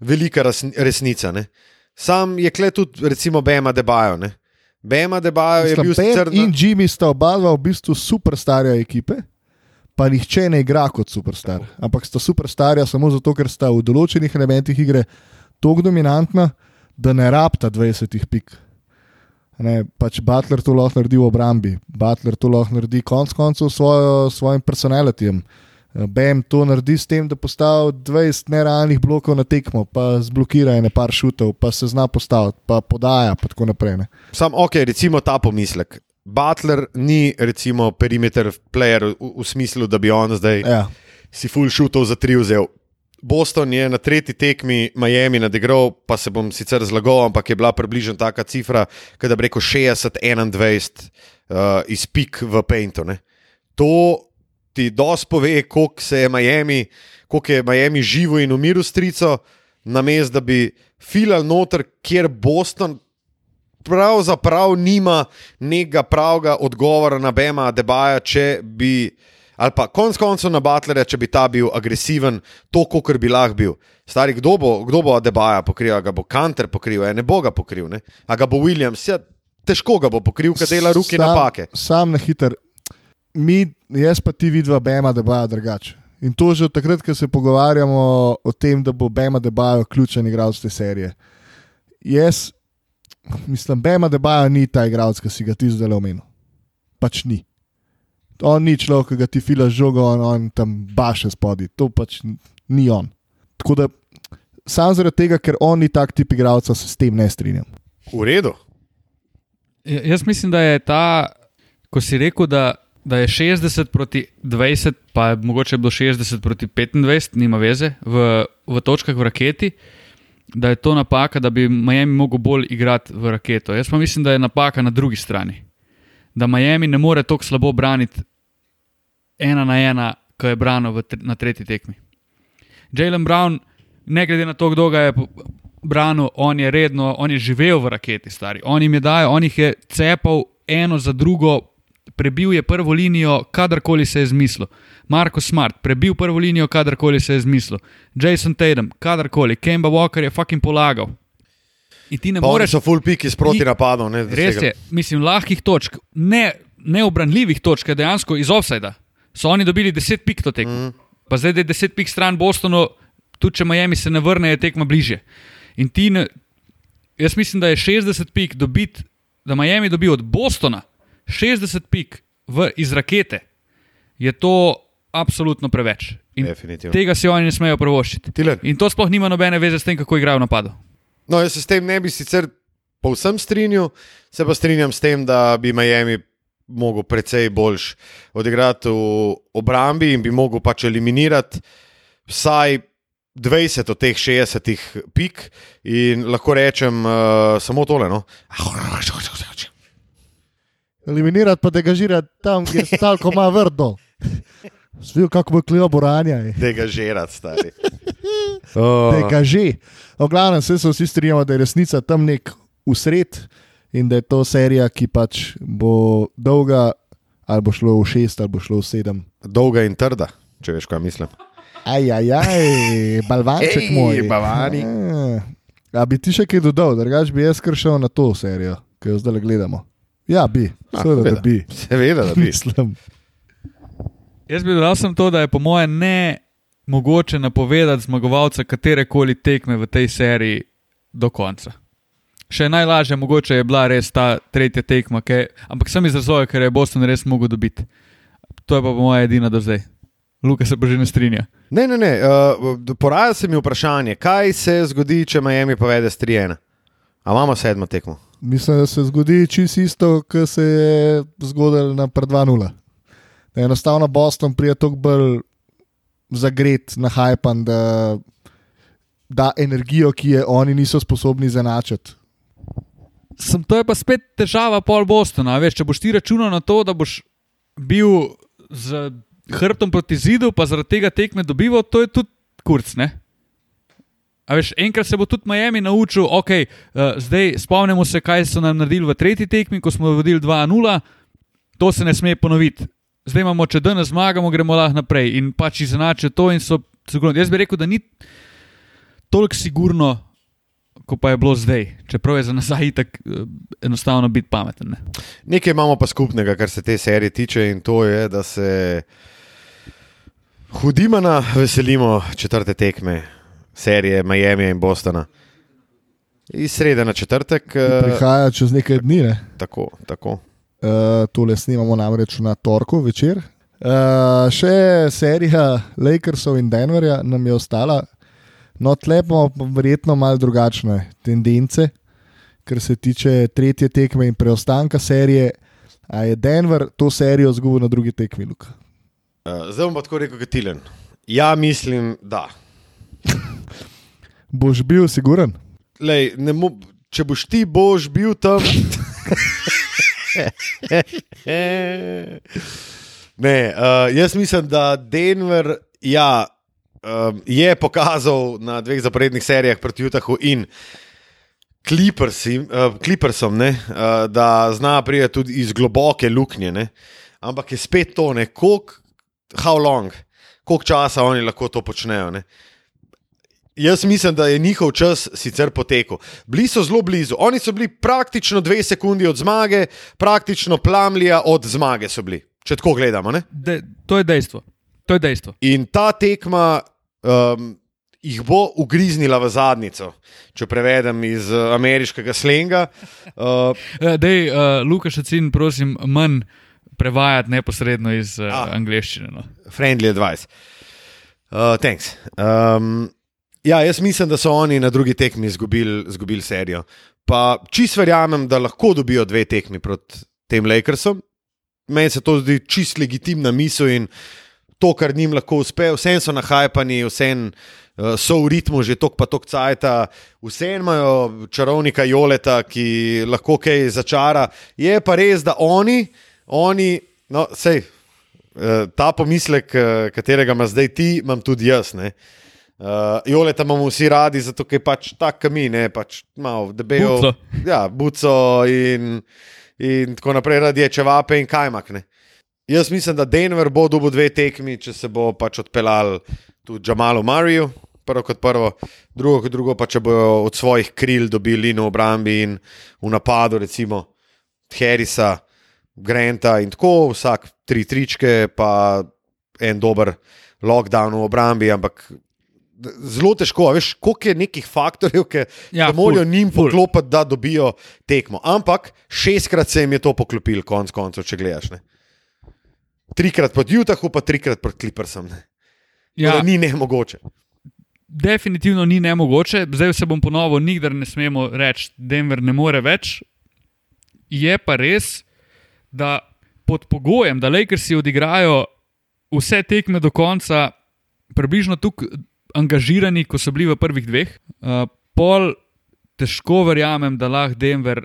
Speaker 1: velika res, resnica. Ne? Sam je kle tudi, recimo, Bema Debajo. Ne? Bema Debajo je bil sicer
Speaker 2: in Jimmy sta oba dva v bistvu superstarja ekipe, pa nihče ne igra kot superstar. Ampak sta superstarja samo zato, ker sta v določenih elementih igre tako dominantna, da ne rabta 20 pik. Ne, pač Butler to lahko naredi v obrambi, Butler to lahko naredi konec koncev s svojim personalitijem. Bem to naredi s tem, da postavi 20 nerealnih blokov na tekmo, pa zblokira ene par šutov, pa se zna postaviti, pa podaja, pa tako naprej. Ne.
Speaker 1: Sam, ok, recimo ta pomislek. Butler ni, recimo, perimeter player v, v smislu, da bi on zdaj
Speaker 2: Ja.
Speaker 1: si full šutov za tri vzel. Boston je na tretji tekmi Miami nadigral, pa se bom sicer zlagal, ampak je bila približno taka cifra, da bi rekel 60-21 uh, iz pik v Paintu. Ne. To ti dosti pove, koliko se je Miami, koliko je Miami živo in umiru strico, namesto da bi filal noter, kjer Boston pravzaprav nima nekega pravega odgovora na Bema Debaja, če bi. Ali pa konec koncev na Butlerja, če bi ta bil agresiven, to, kot bi lahko bil. Stari, kdo bo, kdo bo Debaja pokril, ga bo Kanter pokril, ne bo ga pokril, ne? a ga bo Williams, ja, težko ga bo pokril, ker dela
Speaker 2: Sam-
Speaker 1: napake.
Speaker 2: Sam na hiter. Mi, jaz pa ti vidva Bema, da bo drugače. In to že od takrat, ko se pogovarjamo o tem, da bo Bema Debajo ključen igralec te serije. Jaz mislim, Bema Debajo ni ta igralec, ki si ga ti zdaj omenil. Pač ni. On ni človek, ki ga ti fila žogo, on, on tam baše spodaj. To pač ni on. Tako da sam zaradi tega, ker on ni tak tip igralca, se s tem ne strinjam.
Speaker 1: V redu.
Speaker 3: Ja, Jaz mislim, da je ta, ko si rekel, da, da je 60 proti 20, pa je mogoče bilo 60 proti 25, nima veze, v, v točkah v raketi, da je to napaka, da bi Miami mogel bolj igrati v raketo. Jaz pa mislim, da je napaka na drugi strani. Da Miami ne more tako slabo braniti ena na ena, ko je branil tre- na tretji tekmi. Jalen Brown, ne glede na to, kdo ga je branil, on je redno, on je živel v raketi, stari. On jim je dajal, on jih je cepal eno za drugo, prebil je prvo linijo, kadarkoli se je zmislil. Marko Smart, prebil prvo linijo, kadarkoli se je zmislil. Jason Tatum, kadarkoli, Kemba Walker je fucking polagal. In ti ne
Speaker 1: Pa oni
Speaker 3: moreš
Speaker 1: so full piki sproti napadov.
Speaker 3: Res je, mislim, lahkih točk, ne, neobranljivih točk, dejansko iz offsajda. So oni dobili 10 pik to tekmo. Mm. Pa zdaj, da je 10 pik stran Bostonu, tudi če Miami se ne vrne, je tekma bliže. In ti, ne, jaz mislim, da je 60 pik dobiti, da Miami dobi od Bostona 60 pik v, iz rakete, je to absolutno preveč. In
Speaker 1: Definitivno.
Speaker 3: tega si oni ne smejo privoščiti.
Speaker 1: Tilen.
Speaker 3: In to sploh nima nobene veze s tem, kako igrajo v napadu.
Speaker 1: No, jaz se s tem ne bi sicer povsem strinjal, se pa strinjam s tem, da bi Miami mogel precej boljš odigrati v obrambi in bi mogel pač eliminirati vsaj 20 od teh 60 pik. In lahko rečem uh, samo tole. No.
Speaker 2: Eliminirati pa degažirati tam, kjer [LAUGHS] se talko ima vrdo. Svil, kako bo klijo boranja.
Speaker 1: Tega žerati, stari. [LAUGHS] Oh.
Speaker 2: Degaži. V glavnem, vse se vsi strinjamo, da je resnica tam nek usred in da je to serija, ki pač bo dolga, ali bo šlo v šest, ali bo šlo v sedem.
Speaker 1: Dolga in trda, če veš, kaj mislim.
Speaker 2: Aj, aj, aj, balvanček
Speaker 1: Ej,
Speaker 2: moj.
Speaker 1: balvani.
Speaker 2: A, a bi ti še kaj dodal, drugač bi jaz kršil na to serijo, ki jo zdaj gledamo. Ja, bi,
Speaker 1: Ah,
Speaker 2: seveda, da bi.
Speaker 1: Seveda, da bi. [LAUGHS]
Speaker 2: Mislim.
Speaker 3: Jaz bi dodal to, da je po mojem ne mogoče napovedati zmagovalca katere koli tekme v tej seriji do konca. Še najlažje mogoče je bila res ta tretja tekma, ke, ampak sem iz razloga, ker je Boston res mogel dobiti. To je pa po mojem edina do zdaj. Luka se pa že ne strinja.
Speaker 1: Ne, ne, ne. Uh, poraja se mi vprašanje, kaj se zgodi, če Miami povede s 3-1. A imamo sedmo tekmo?
Speaker 2: Mislim, da se zgodi čisto isto, kot se je zgodilo na pred 2-0. Da je enostavno Boston prije toliko bolj zagret, nahajpan, da da energijo, ki je oni niso sposobni zanačati.
Speaker 3: Sem, to je pa spet težava pol Bostona. Veš, če boš ti računal na to, da boš bil z hrbtom proti zidu, pa zaradi tega tekme dobival, to je tudi kurc. A veš, enkrat se bo tudi Miami naučil, ok, uh, zdaj spomnimo se, kaj so nam naredili v tretji tekmi, ko smo vodili 2-0, to se ne sme ponoviti. Zdaj imamo, če danes zmagamo, gremo lahko naprej in pač izenačijo to so sigurno. Jaz bi rekel, da ni toliko sigurno, kot pa je bilo zdaj, čeprav je za nazaj tako enostavno biti pameten. Ne?
Speaker 1: Nekaj imamo pa skupnega, kar se te serije tiče, in to je, da se Hudimana veselimo četrte tekme serije Miami in Bostona. Iz srede na četrtek. eh,
Speaker 2: Prihaja čez nekaj dni. Ne?
Speaker 1: Tako, tako.
Speaker 2: Uh, tole snimamo namreč na torku večer. Uh, še serija Lakersov in Denverja nam je ostala, no, tlepo pa verjetno malo drugačne tendence, kar se tiče tretje tekme in preostanka serije. A je Denver to serijo zgubil na drugi tekmi, Luka?
Speaker 1: Uh, zdaj bom pa tako rekel, kot Tilen. Ja, mislim, da.
Speaker 2: Boš bil siguren?
Speaker 1: Lej, mo, če boš ti boš bil tam. ne, uh, jaz mislim, da Denver ja, um, je pokazal na dveh zaporednih serijah proti Utahu in Clippersim, uh, Clippersom, ne, uh, da zna priti tudi iz globoke luknje. Ne. Ampak je spet to, ne, koliko, how long, koliko časa oni lahko to počnejo. Ne. Jaz mislim, da je njihov čas sicer potekel. Bili so zelo blizu. Oni so bili praktično dve sekundi od zmage, praktično plamlja od zmage so bili. Če tako gledamo.
Speaker 3: De, to je dejstvo. To je dejstvo.
Speaker 1: In ta tekma um, jih bo ugriznila v zadnico, če prevedem iz uh, ameriškega slenga. Uh,
Speaker 3: Uh, [LAUGHS] Dej, uh, Lukaš, cin, prosim, manj prevajati neposredno iz uh,
Speaker 1: Ah.
Speaker 3: angleščine. No.
Speaker 1: friendly advice. Uh, thanks. Um, ja, jaz mislim, da so oni na drugi tekmi izgubili izgubil serijo. Pa čist verjamem, da lahko dobijo dve tekmi proti tem Lakersom. Meni se to zdi čist legitimna misel in to, kar njim lahko uspe, vsem so nahajpani, vsem uh, so v ritmu že tok pa tok cajta, vsem imajo čarovnika Joleta, ki lahko kaj začara. Je pa res, da oni, oni no, sej, Eh, ta pomislek, eh, katerega ima zdaj ti, imam tudi jaz. Ne? Uh, Joleta imamo vsi radi, zato je pač tak kamin, ne pač malo debel.
Speaker 3: Buco.
Speaker 1: Ja, buco in, in tako naprej, radi je čevape in kajmak. Ne? Jaz mislim, da Denver bo dobil dve tekmi, če se bo pač odpeljal tudi Džamalu Mariju, prvo kot prvo, drugo kot drugo, pa če bojo od svojih kril dobili lino v obrambi in v napadu, recimo Harrisa, Granta in tako, vsak tri tričke, pa en dober lockdown v obrambi, ampak zelo težko, veš, koliko je nekih faktorjev, ki
Speaker 3: Ja,
Speaker 1: morajo
Speaker 3: ful,
Speaker 1: njim
Speaker 3: ful.
Speaker 1: poklopiti, da dobijo tekmo. Ampak šestkrat se jim je to poklopilo, konc koncev, če gledaš. Ne? Trikrat proti Utahu, pa trikrat proti Clippersom. Ne?
Speaker 3: Ja,
Speaker 1: Ja. Ni ne mogoče.
Speaker 3: definitivno ni nemogoče. Zdaj se bom ponovil, nikdar ne smemo reči, da Denver ne more več. Je pa res, da pod pogojem, da Lakersi odigrajo vse tekme do konca, približno tako angažirani, kot so bili v prvih dveh, uh, pol težko verjamem, da lahko Denver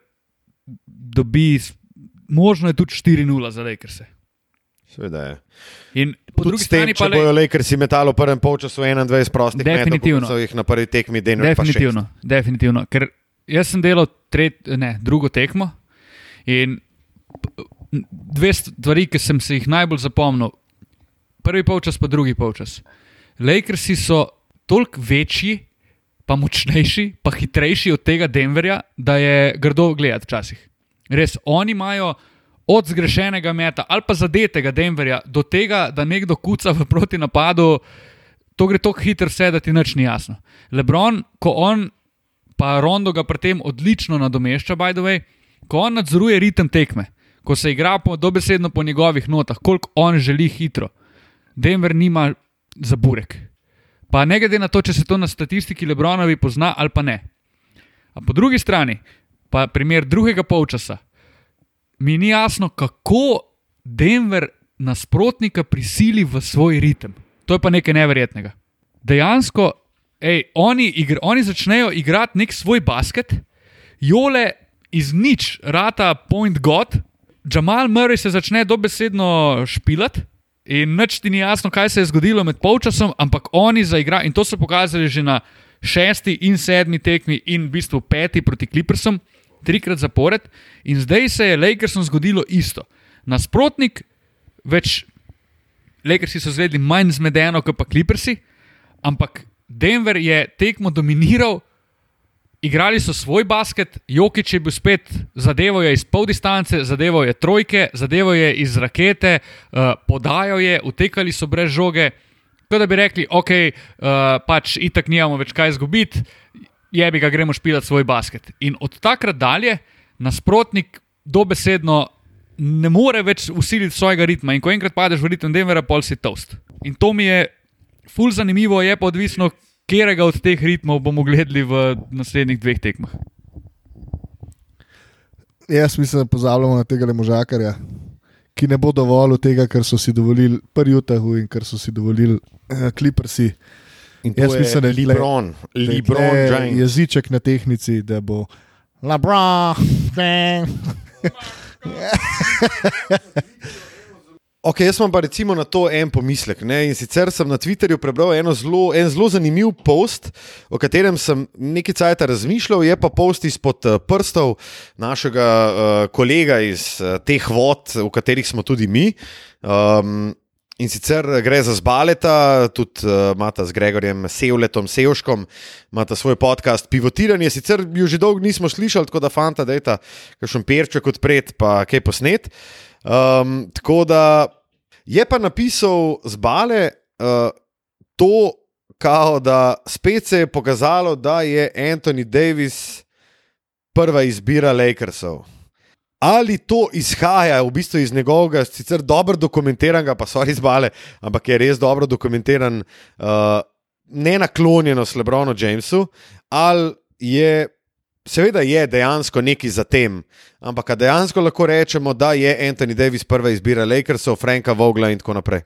Speaker 3: dobi, možno je tudi 4-0 za Lakerse.
Speaker 1: Seveda je.
Speaker 3: In po drugi
Speaker 1: s tem,
Speaker 3: strani pa
Speaker 1: če
Speaker 3: le-
Speaker 1: bojo Lakersi metali v prvem polčasu 21 prostih
Speaker 3: Definitivno.
Speaker 1: metrov, kot so jih na prvi tekmi Denver.
Speaker 3: Definitivno, definitivno. Ker jaz sem delal tret, ne, drugo tekmo in dve stvari, ki sem se jih najbolj zapomnil. Prvi polčas, pa drugi polčas. Lakersi so toliko večji, pa močnejši, pa hitrejši od tega Denverja, da je grdo gledati včasih. Res, oni imajo od zgrešenega meta ali pa zadetega Denverja do tega, da nekdo kuca v protinapadu, to gre tako hitro, vse, da ti nič ni jasno. Lebron, ko on, pa Rondo ga pri tem odlično nadomešča, by the way, ko on nadzoruje ritem tekme, ko se igra po, dobesedno po njegovih notah, koliko on želi hitro. Denver nima za burek. Pa ne glede na to, če se to na statistiki Lebronovi pozna ali pa ne. A po drugi strani, pa primer drugega polčasa, mi ni jasno, kako Denver nasprotnika prisili v svoj ritem. To je pa nekaj neverjetnega. Dejansko, ej, oni, igr, oni začnejo igrati nek svoj basket, jole iz nič, rata point god, Jamal Murray se začne dobesedno špilati. In nič ti ni jasno, kaj se je zgodilo med polčasom, ampak oni zaigrajo. In to so pokazali že na šesti in sedmi tekmi, in v bistvu peti proti Clippersom, trikrat zapored. In zdaj se je Lakersom zgodilo isto. Nasprotnik, več Lakersi so zvedli manj zmedeno kot pa Clippersi, ampak Denver je tekmo dominiral, igrali so svoj basket, Jokič je bil spet, zadeval je iz pol distance, zadeval je trojke, zadeval je iz rakete, uh, podajal je, utekali so brez žoge. Kot da bi rekli, ok, uh, pač itak nimamo več kaj izgubiti, je bi ga gremo špilati svoj basket. In od takrat dalje nasprotnik dobesedno ne more več usiliti svojega ritma. In ko enkrat padeš v ritem Denvera, pol si toast. In to mi je ful zanimivo, je pa odvisno, katerega od teh ritmov bomo gledali v naslednjih dveh tekmah.
Speaker 2: Jaz mislim, da pozabljamo na tega možakarja, ki ne bo dovolil tega, kar so si dovolili pri Utahu in kar so si dovolili uh, Clippersi. Jaz mislim, da je tle-
Speaker 1: Lebron,
Speaker 2: je
Speaker 1: Lebron
Speaker 2: tle
Speaker 1: James.
Speaker 2: Jeziček na tehnici, da bo Lebron. [LAUGHS]
Speaker 1: Ok, jaz imam pa recimo na to en pomislek. Ne? In sicer sem na Twitterju prebral zelo, en zelo zanimiv post, o katerem sem nekaj časa razmišljal. Je pa post izpod eh, prstov našega uh, kolega iz uh, teh vod, v katerih smo tudi mi. Um, In sicer gre za zbaleta, tudi uh, imata z Gregorjem Sevletom, Sevškom, imata svoj podcast Pivotiranje. Sicer jo že dolgo nismo slišali, tako da fanta, da je ta kakšen perček odpret, pa kaj posnet. Um, tako da je pa napisal zbale uh, to, kao, da spet se je pokazalo, da je Anthony Davis prva izbira Lakersov. Ali to izhaja v bistvu iz njegovega, sicer dobro dokumentiranega, pa so res bale, ampak je res dobro dokumentiran, uh, nenaklonjenost Lebronu Jamesu, ali je, seveda, je dejansko nekaj za tem, ampak dejansko lahko rečemo, da je Anthony Davis prva izbira Lakersov, Franka Vogla in tako naprej.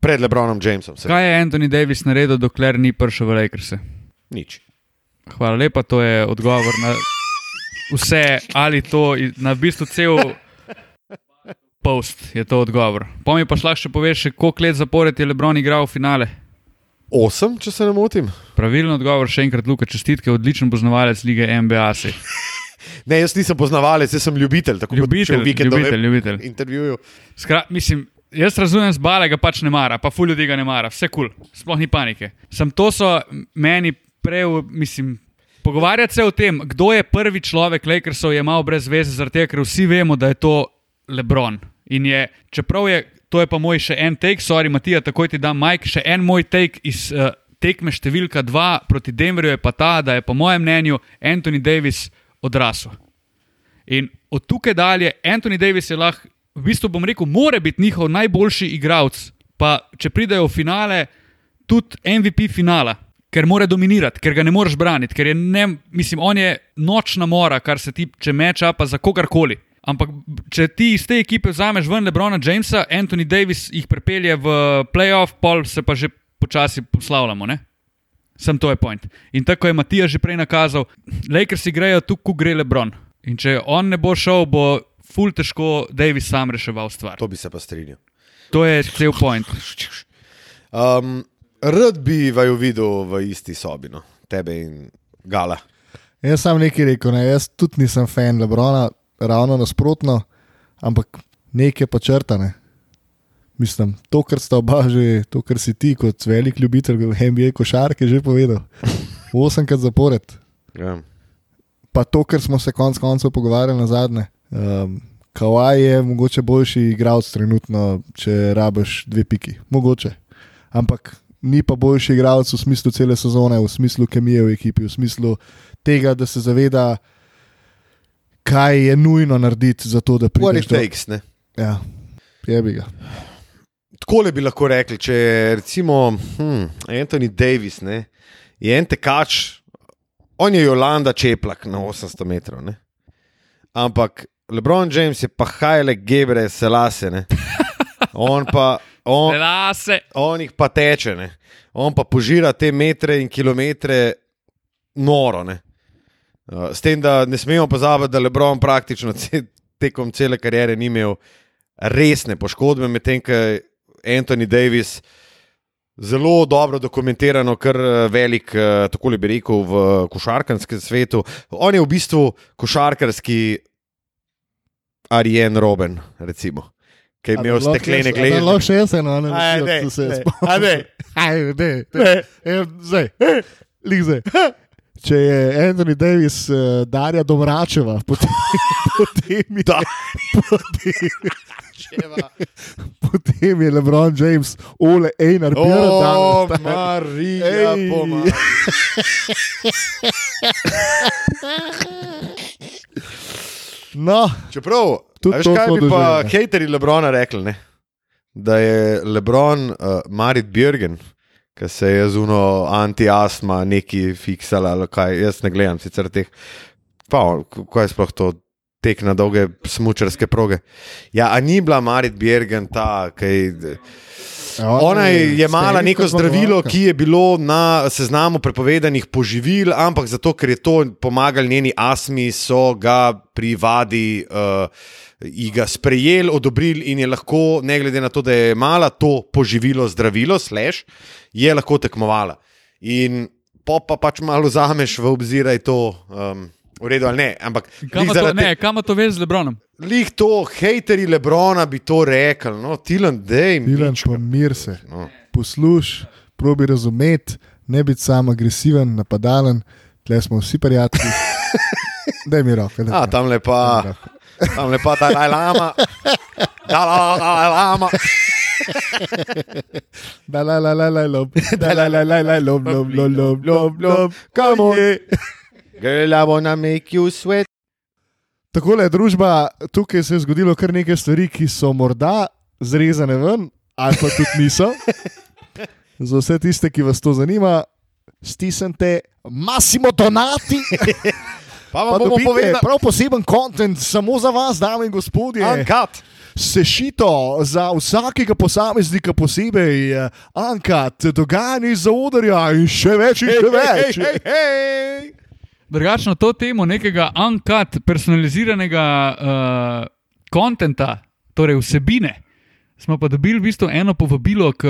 Speaker 1: Pred Lebronom Jamesom, seveda.
Speaker 3: Kaj je Anthony Davis naredil, dokler ni prišel v Lakers?
Speaker 1: Nič.
Speaker 3: Hvala lepa, to je odgovor na vse, ali to, na v bistvu cel post je to odgovor. Pa mi pa šla še poveš, koliko let zapored je Lebron igral v finale.
Speaker 1: Osem, če se ne motim.
Speaker 3: Pravilen odgovor, še enkrat, Luka, čestitke, odličen poznavalec lige. Si. [LAUGHS]
Speaker 1: Ne, jaz nisem poznavalec, jaz sem ljubitelj.
Speaker 3: Ljubitelj,
Speaker 1: v vikendovem
Speaker 3: ljubitelj, ljubitelj.
Speaker 1: intervjuju.
Speaker 3: Skra, mislim, jaz razumem zbale, ga pač ne mara, pa ful ljudi ga ne mara, vse kul, cool, sploh ni panike. Sam to so meni prej, mislim. Pogovarjati se o tem, kdo je prvi človek Lakersov, je malo brez veze, zaradi tega, ker vsi vemo, da je to Lebron. In je, čeprav je, to je pa moj še en take, sorry, Matija, takoj ti dam Mike, še en moj take iz uh, tekme številka 2 proti Denverju je pa ta, da je po mojem mnenju Anthony Davis odrasel. In od tukaj dalje, Anthony Davis je lahko, v bistvu bom rekel, more biti njihov najboljši igralec. Pa če pridejo v finale, tudi MVP finala, ker mora dominirati, ker ga ne moreš braniti, ker je ne, mislim, on je nočna mora, kar se tiče meča, pa za kogarkoli. Ampak, če ti iz te ekipe vzameš ven Lebrona Jamesa, Anthony Davis jih prepelje v playoff, pol se pa že počasi poslavljamo. Ne? Sem to je point. In tako je Matija že prej nakazal, Lakers grejo tu, ko gre Lebron. In če on ne bo šel, bo ful težko Davis sam reševal stvar.
Speaker 1: To bi se pa strinjal.
Speaker 3: To je cel point. [LAUGHS]
Speaker 1: Um, rad bi vaju videl v isti sobi, no. tebe in Gala.
Speaker 2: Jaz sam nekaj rekel, ne? jaz tudi nisem fan Lebrona, ravno nasprotno, ampak nekaj pa črtane. Mislim, to, kar sta oba že, to, kar si ti kot velik ljubitelj NBA košarke že povedal. [LAUGHS] Osemkrat zapored.
Speaker 1: Ja.
Speaker 2: Pa to, kar smo se konec koncev pogovarjali na zadnje. Um, Kawaj je mogoče boljši igralec trenutno, če rabiš dve piki. Mogoče. Ampak ni pa boljši igralec v smislu cele sezone, v smislu kemije v ekipi, v smislu tega, da se zaveda, kaj je nujno narediti za to, da
Speaker 1: What
Speaker 2: prideš
Speaker 1: it takes, ne?
Speaker 2: Ja, je bi ga.
Speaker 1: Tako bi lahko rekli, če je recimo hm, Anthony Davis, ne, je en tekač, on je Jolanda Čeplak na 800 metrov. Ne. Ampak Lebron James je pa Hajle Gebre Selase. Ne. On pa. On,
Speaker 3: Lase.
Speaker 1: on jih pa teče, ne. on pa požira te metre in kilometre noro. Ne. Uh, S tem, da ne smemo pozabiti, da Lebron praktično ce, tekom cele kariere ni imel resne poškodbe, medtem ko je Anthony Davis zelo dobro dokumentirano, kar eh, velik, eh, tako bi rekel, v košarkarskem svetu. On je v bistvu košarkarski Arjen Roben, recimo. Ki je imel steklene glede.
Speaker 2: Lahko še jaz eno, ne vem, če se spomnim.
Speaker 1: A, dej.
Speaker 2: Aj, ne,
Speaker 1: Ne.
Speaker 2: zdaj, lik zdaj. Če je Anthony Davis uh, Darja Domračeva, [LAUGHS] potem, potem, je,
Speaker 1: Da. [LAUGHS]
Speaker 2: potem, je Lebron James, Ole Einar,
Speaker 1: O,
Speaker 2: Björn,
Speaker 1: Marija, pomagaj.
Speaker 2: No,
Speaker 1: Čeprav, veš,
Speaker 2: to
Speaker 1: kaj bi pa hejteri Lebrona rekli, ne? da je Lebron uh, Marit Björgen, ki se je zuno anti-astma neki fiksala, kaj, jaz ne gledam sicer teh, pa kaj je sploh to tek na dolge smučarske proge. Ja, a ni bila Marit Björgen ta, ki. Ona je jemala neko zdravilo, ki je bilo na seznamu prepovedanih poživil, ampak zato, ker je to pomagalo njeni astmi, so ga pri vadi uh, ga sprejeli, odobrili in je lahko, ne glede na to, da je imela to poživilo, zdravilo, slash, je lahko tekmovala. In po pa pač malo vzameš v obzir, da je to um, v redu ali ne. Ampak
Speaker 3: Kam
Speaker 1: glih
Speaker 3: to,
Speaker 1: zaradi
Speaker 3: ne, kam to veš z Lebronom?
Speaker 1: Lih to, hejteri Lebrona bi to rekli, no, Tilan, dej mi.
Speaker 2: Milan, pomir se,
Speaker 1: No.
Speaker 2: posluš, probi razumeti, ne biti sam agresiven, napadalen, tle smo vsi prijatelji. [LAUGHS] Daj mi mi
Speaker 1: A,
Speaker 2: roko.
Speaker 1: tam lepa,
Speaker 2: Daj mi roko.
Speaker 1: tam lepa ta lama. Dalaj lama.
Speaker 2: Da la la la la lob, da la la la la lob, lob, lob, lob, lob, lob, come on.
Speaker 1: Girl, I wanna make you sweat.
Speaker 2: Tako je družba, tukaj se je zgodilo kar nekaj stvari, ki so morda zrezane ven, ali pa tudi niso. [LAUGHS] Za vse tiste, ki vas to zanima, stisnite, Massimo Donati.
Speaker 1: Pa [LAUGHS]
Speaker 2: Pa
Speaker 1: vam bomo povedali,
Speaker 2: prav poseben kontent samo za vas, dame in gospodje.
Speaker 1: Uncut.
Speaker 2: Sešito za vsakega posameznika posebej, eh, Ankat, dogajanje iz zaodrja in še več in še več.
Speaker 1: Hej, hej, hej.
Speaker 3: Drugačno to temo nekega uncut, personaliziranega uh, kontenta, torej vsebine, smo pa dobili v bistvu eno povabilo k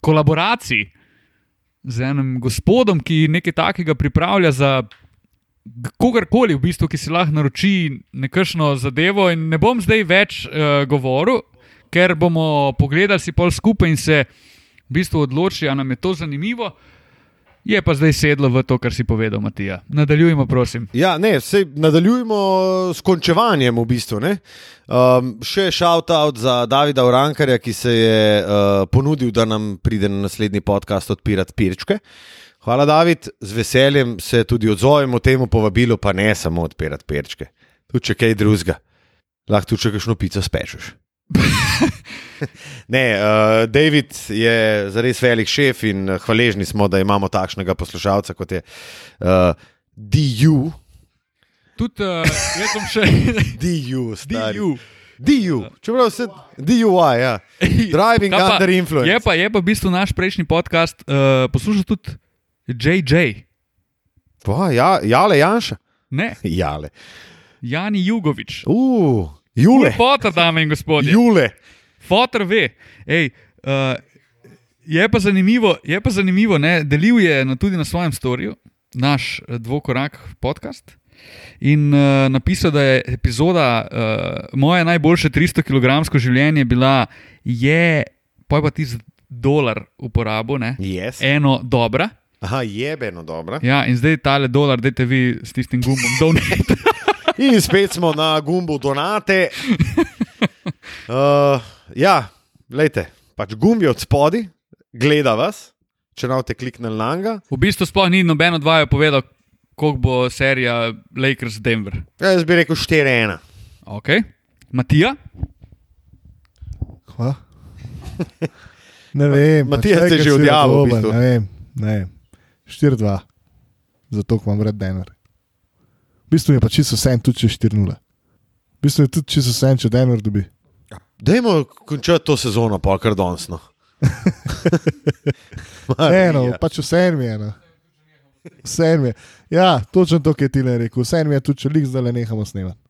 Speaker 3: kolaboraciji z enim gospodom, ki nekaj takega pripravlja za kogarkoli, v bistvu, ki si lahko naroči nekakšno zadevo. In ne bom zdaj več uh, govoril, ker bomo pogledali si pol skupaj in se v bistvu odločili, ali nam je to zanimivo. Je pa zdaj sedlo v to, kar si povedal, Matija. Nadaljujmo, prosim.
Speaker 1: Ja, ne, sej nadaljujemo s končevanjem v bistvu. ne. Um, še shout-out za Davida Urankarja, ki se je uh, ponudil, da nam pride na naslednji podcast odpirati pirčke. Hvala, David, z veseljem se tudi odzovemo temu povabilu, pa ne samo odpirati pirčke. Tudi če kaj drugega, lahko tudi če kakšno pico spečeš. [LAUGHS] ne, uh, David je zares velik šef in eh, hvaležni smo, da imamo takšnega poslušalca kot je uh, DU.
Speaker 3: Tudi uh, jaz sem še [LAUGHS]
Speaker 1: DU, stari.
Speaker 3: DU.
Speaker 1: DU, čeprav se DUI, ja. Driving
Speaker 3: pa,
Speaker 1: under influence.
Speaker 3: Je pa, je pa v bistvu naš prejšnji podcast uh, poslušal tudi JJ,
Speaker 1: Pa, ja, jale Janša.
Speaker 3: ne, [LAUGHS]
Speaker 1: Jale.
Speaker 3: Jani Jugovič.
Speaker 1: Uh, Jule.
Speaker 3: Fotor, dame in gospodje.
Speaker 1: Jule.
Speaker 3: Fotor ve. Ej, uh, je pa zanimivo, je pa zanimivo ne, delil je na, tudi na svojem storju naš eh, dvokorak podcast. In uh, napisal, da je epizoda uh, moje najboljše 300 kg življenje bila, je, pa pa ti dolar uporabo, ne,
Speaker 1: Yes.
Speaker 3: eno dobra.
Speaker 1: Aha, jebeno, dobro.
Speaker 3: Ja, in zdaj tale dolar, dajte vi s tistim gumbom donate. [LAUGHS]
Speaker 1: In spet smo na gumbu donate. Uh, ja, gledajte, pač gumbi od spodi, gleda vas, če navte kliknili na njega.
Speaker 3: V bistvu sploh ni noben od vaju povedal, koliko bo serija Lakers Denver.
Speaker 1: Ja, jaz bi rekel 4-1.
Speaker 3: Okay. Matija,
Speaker 2: Hva? Ne vem.
Speaker 1: Matijas
Speaker 2: pač
Speaker 1: te je že
Speaker 2: nekaj si
Speaker 1: odjavil, v bistvu.
Speaker 2: Ne vem, ne vem. 4-2, zato imam vred Denver. Bistvu je pa čisto vse, tudi če 4-0. V bistvu je tudi čisto vse, če Denver dobi.
Speaker 1: Dajmo končati to sezono, pa kar dansno. [LAUGHS]
Speaker 2: Eno, pač vse mi je. No. Vse mi je. Ja, točno to, kar ti le rekel. Vse mi je tudi, če lik zdaj le nehamo snemati.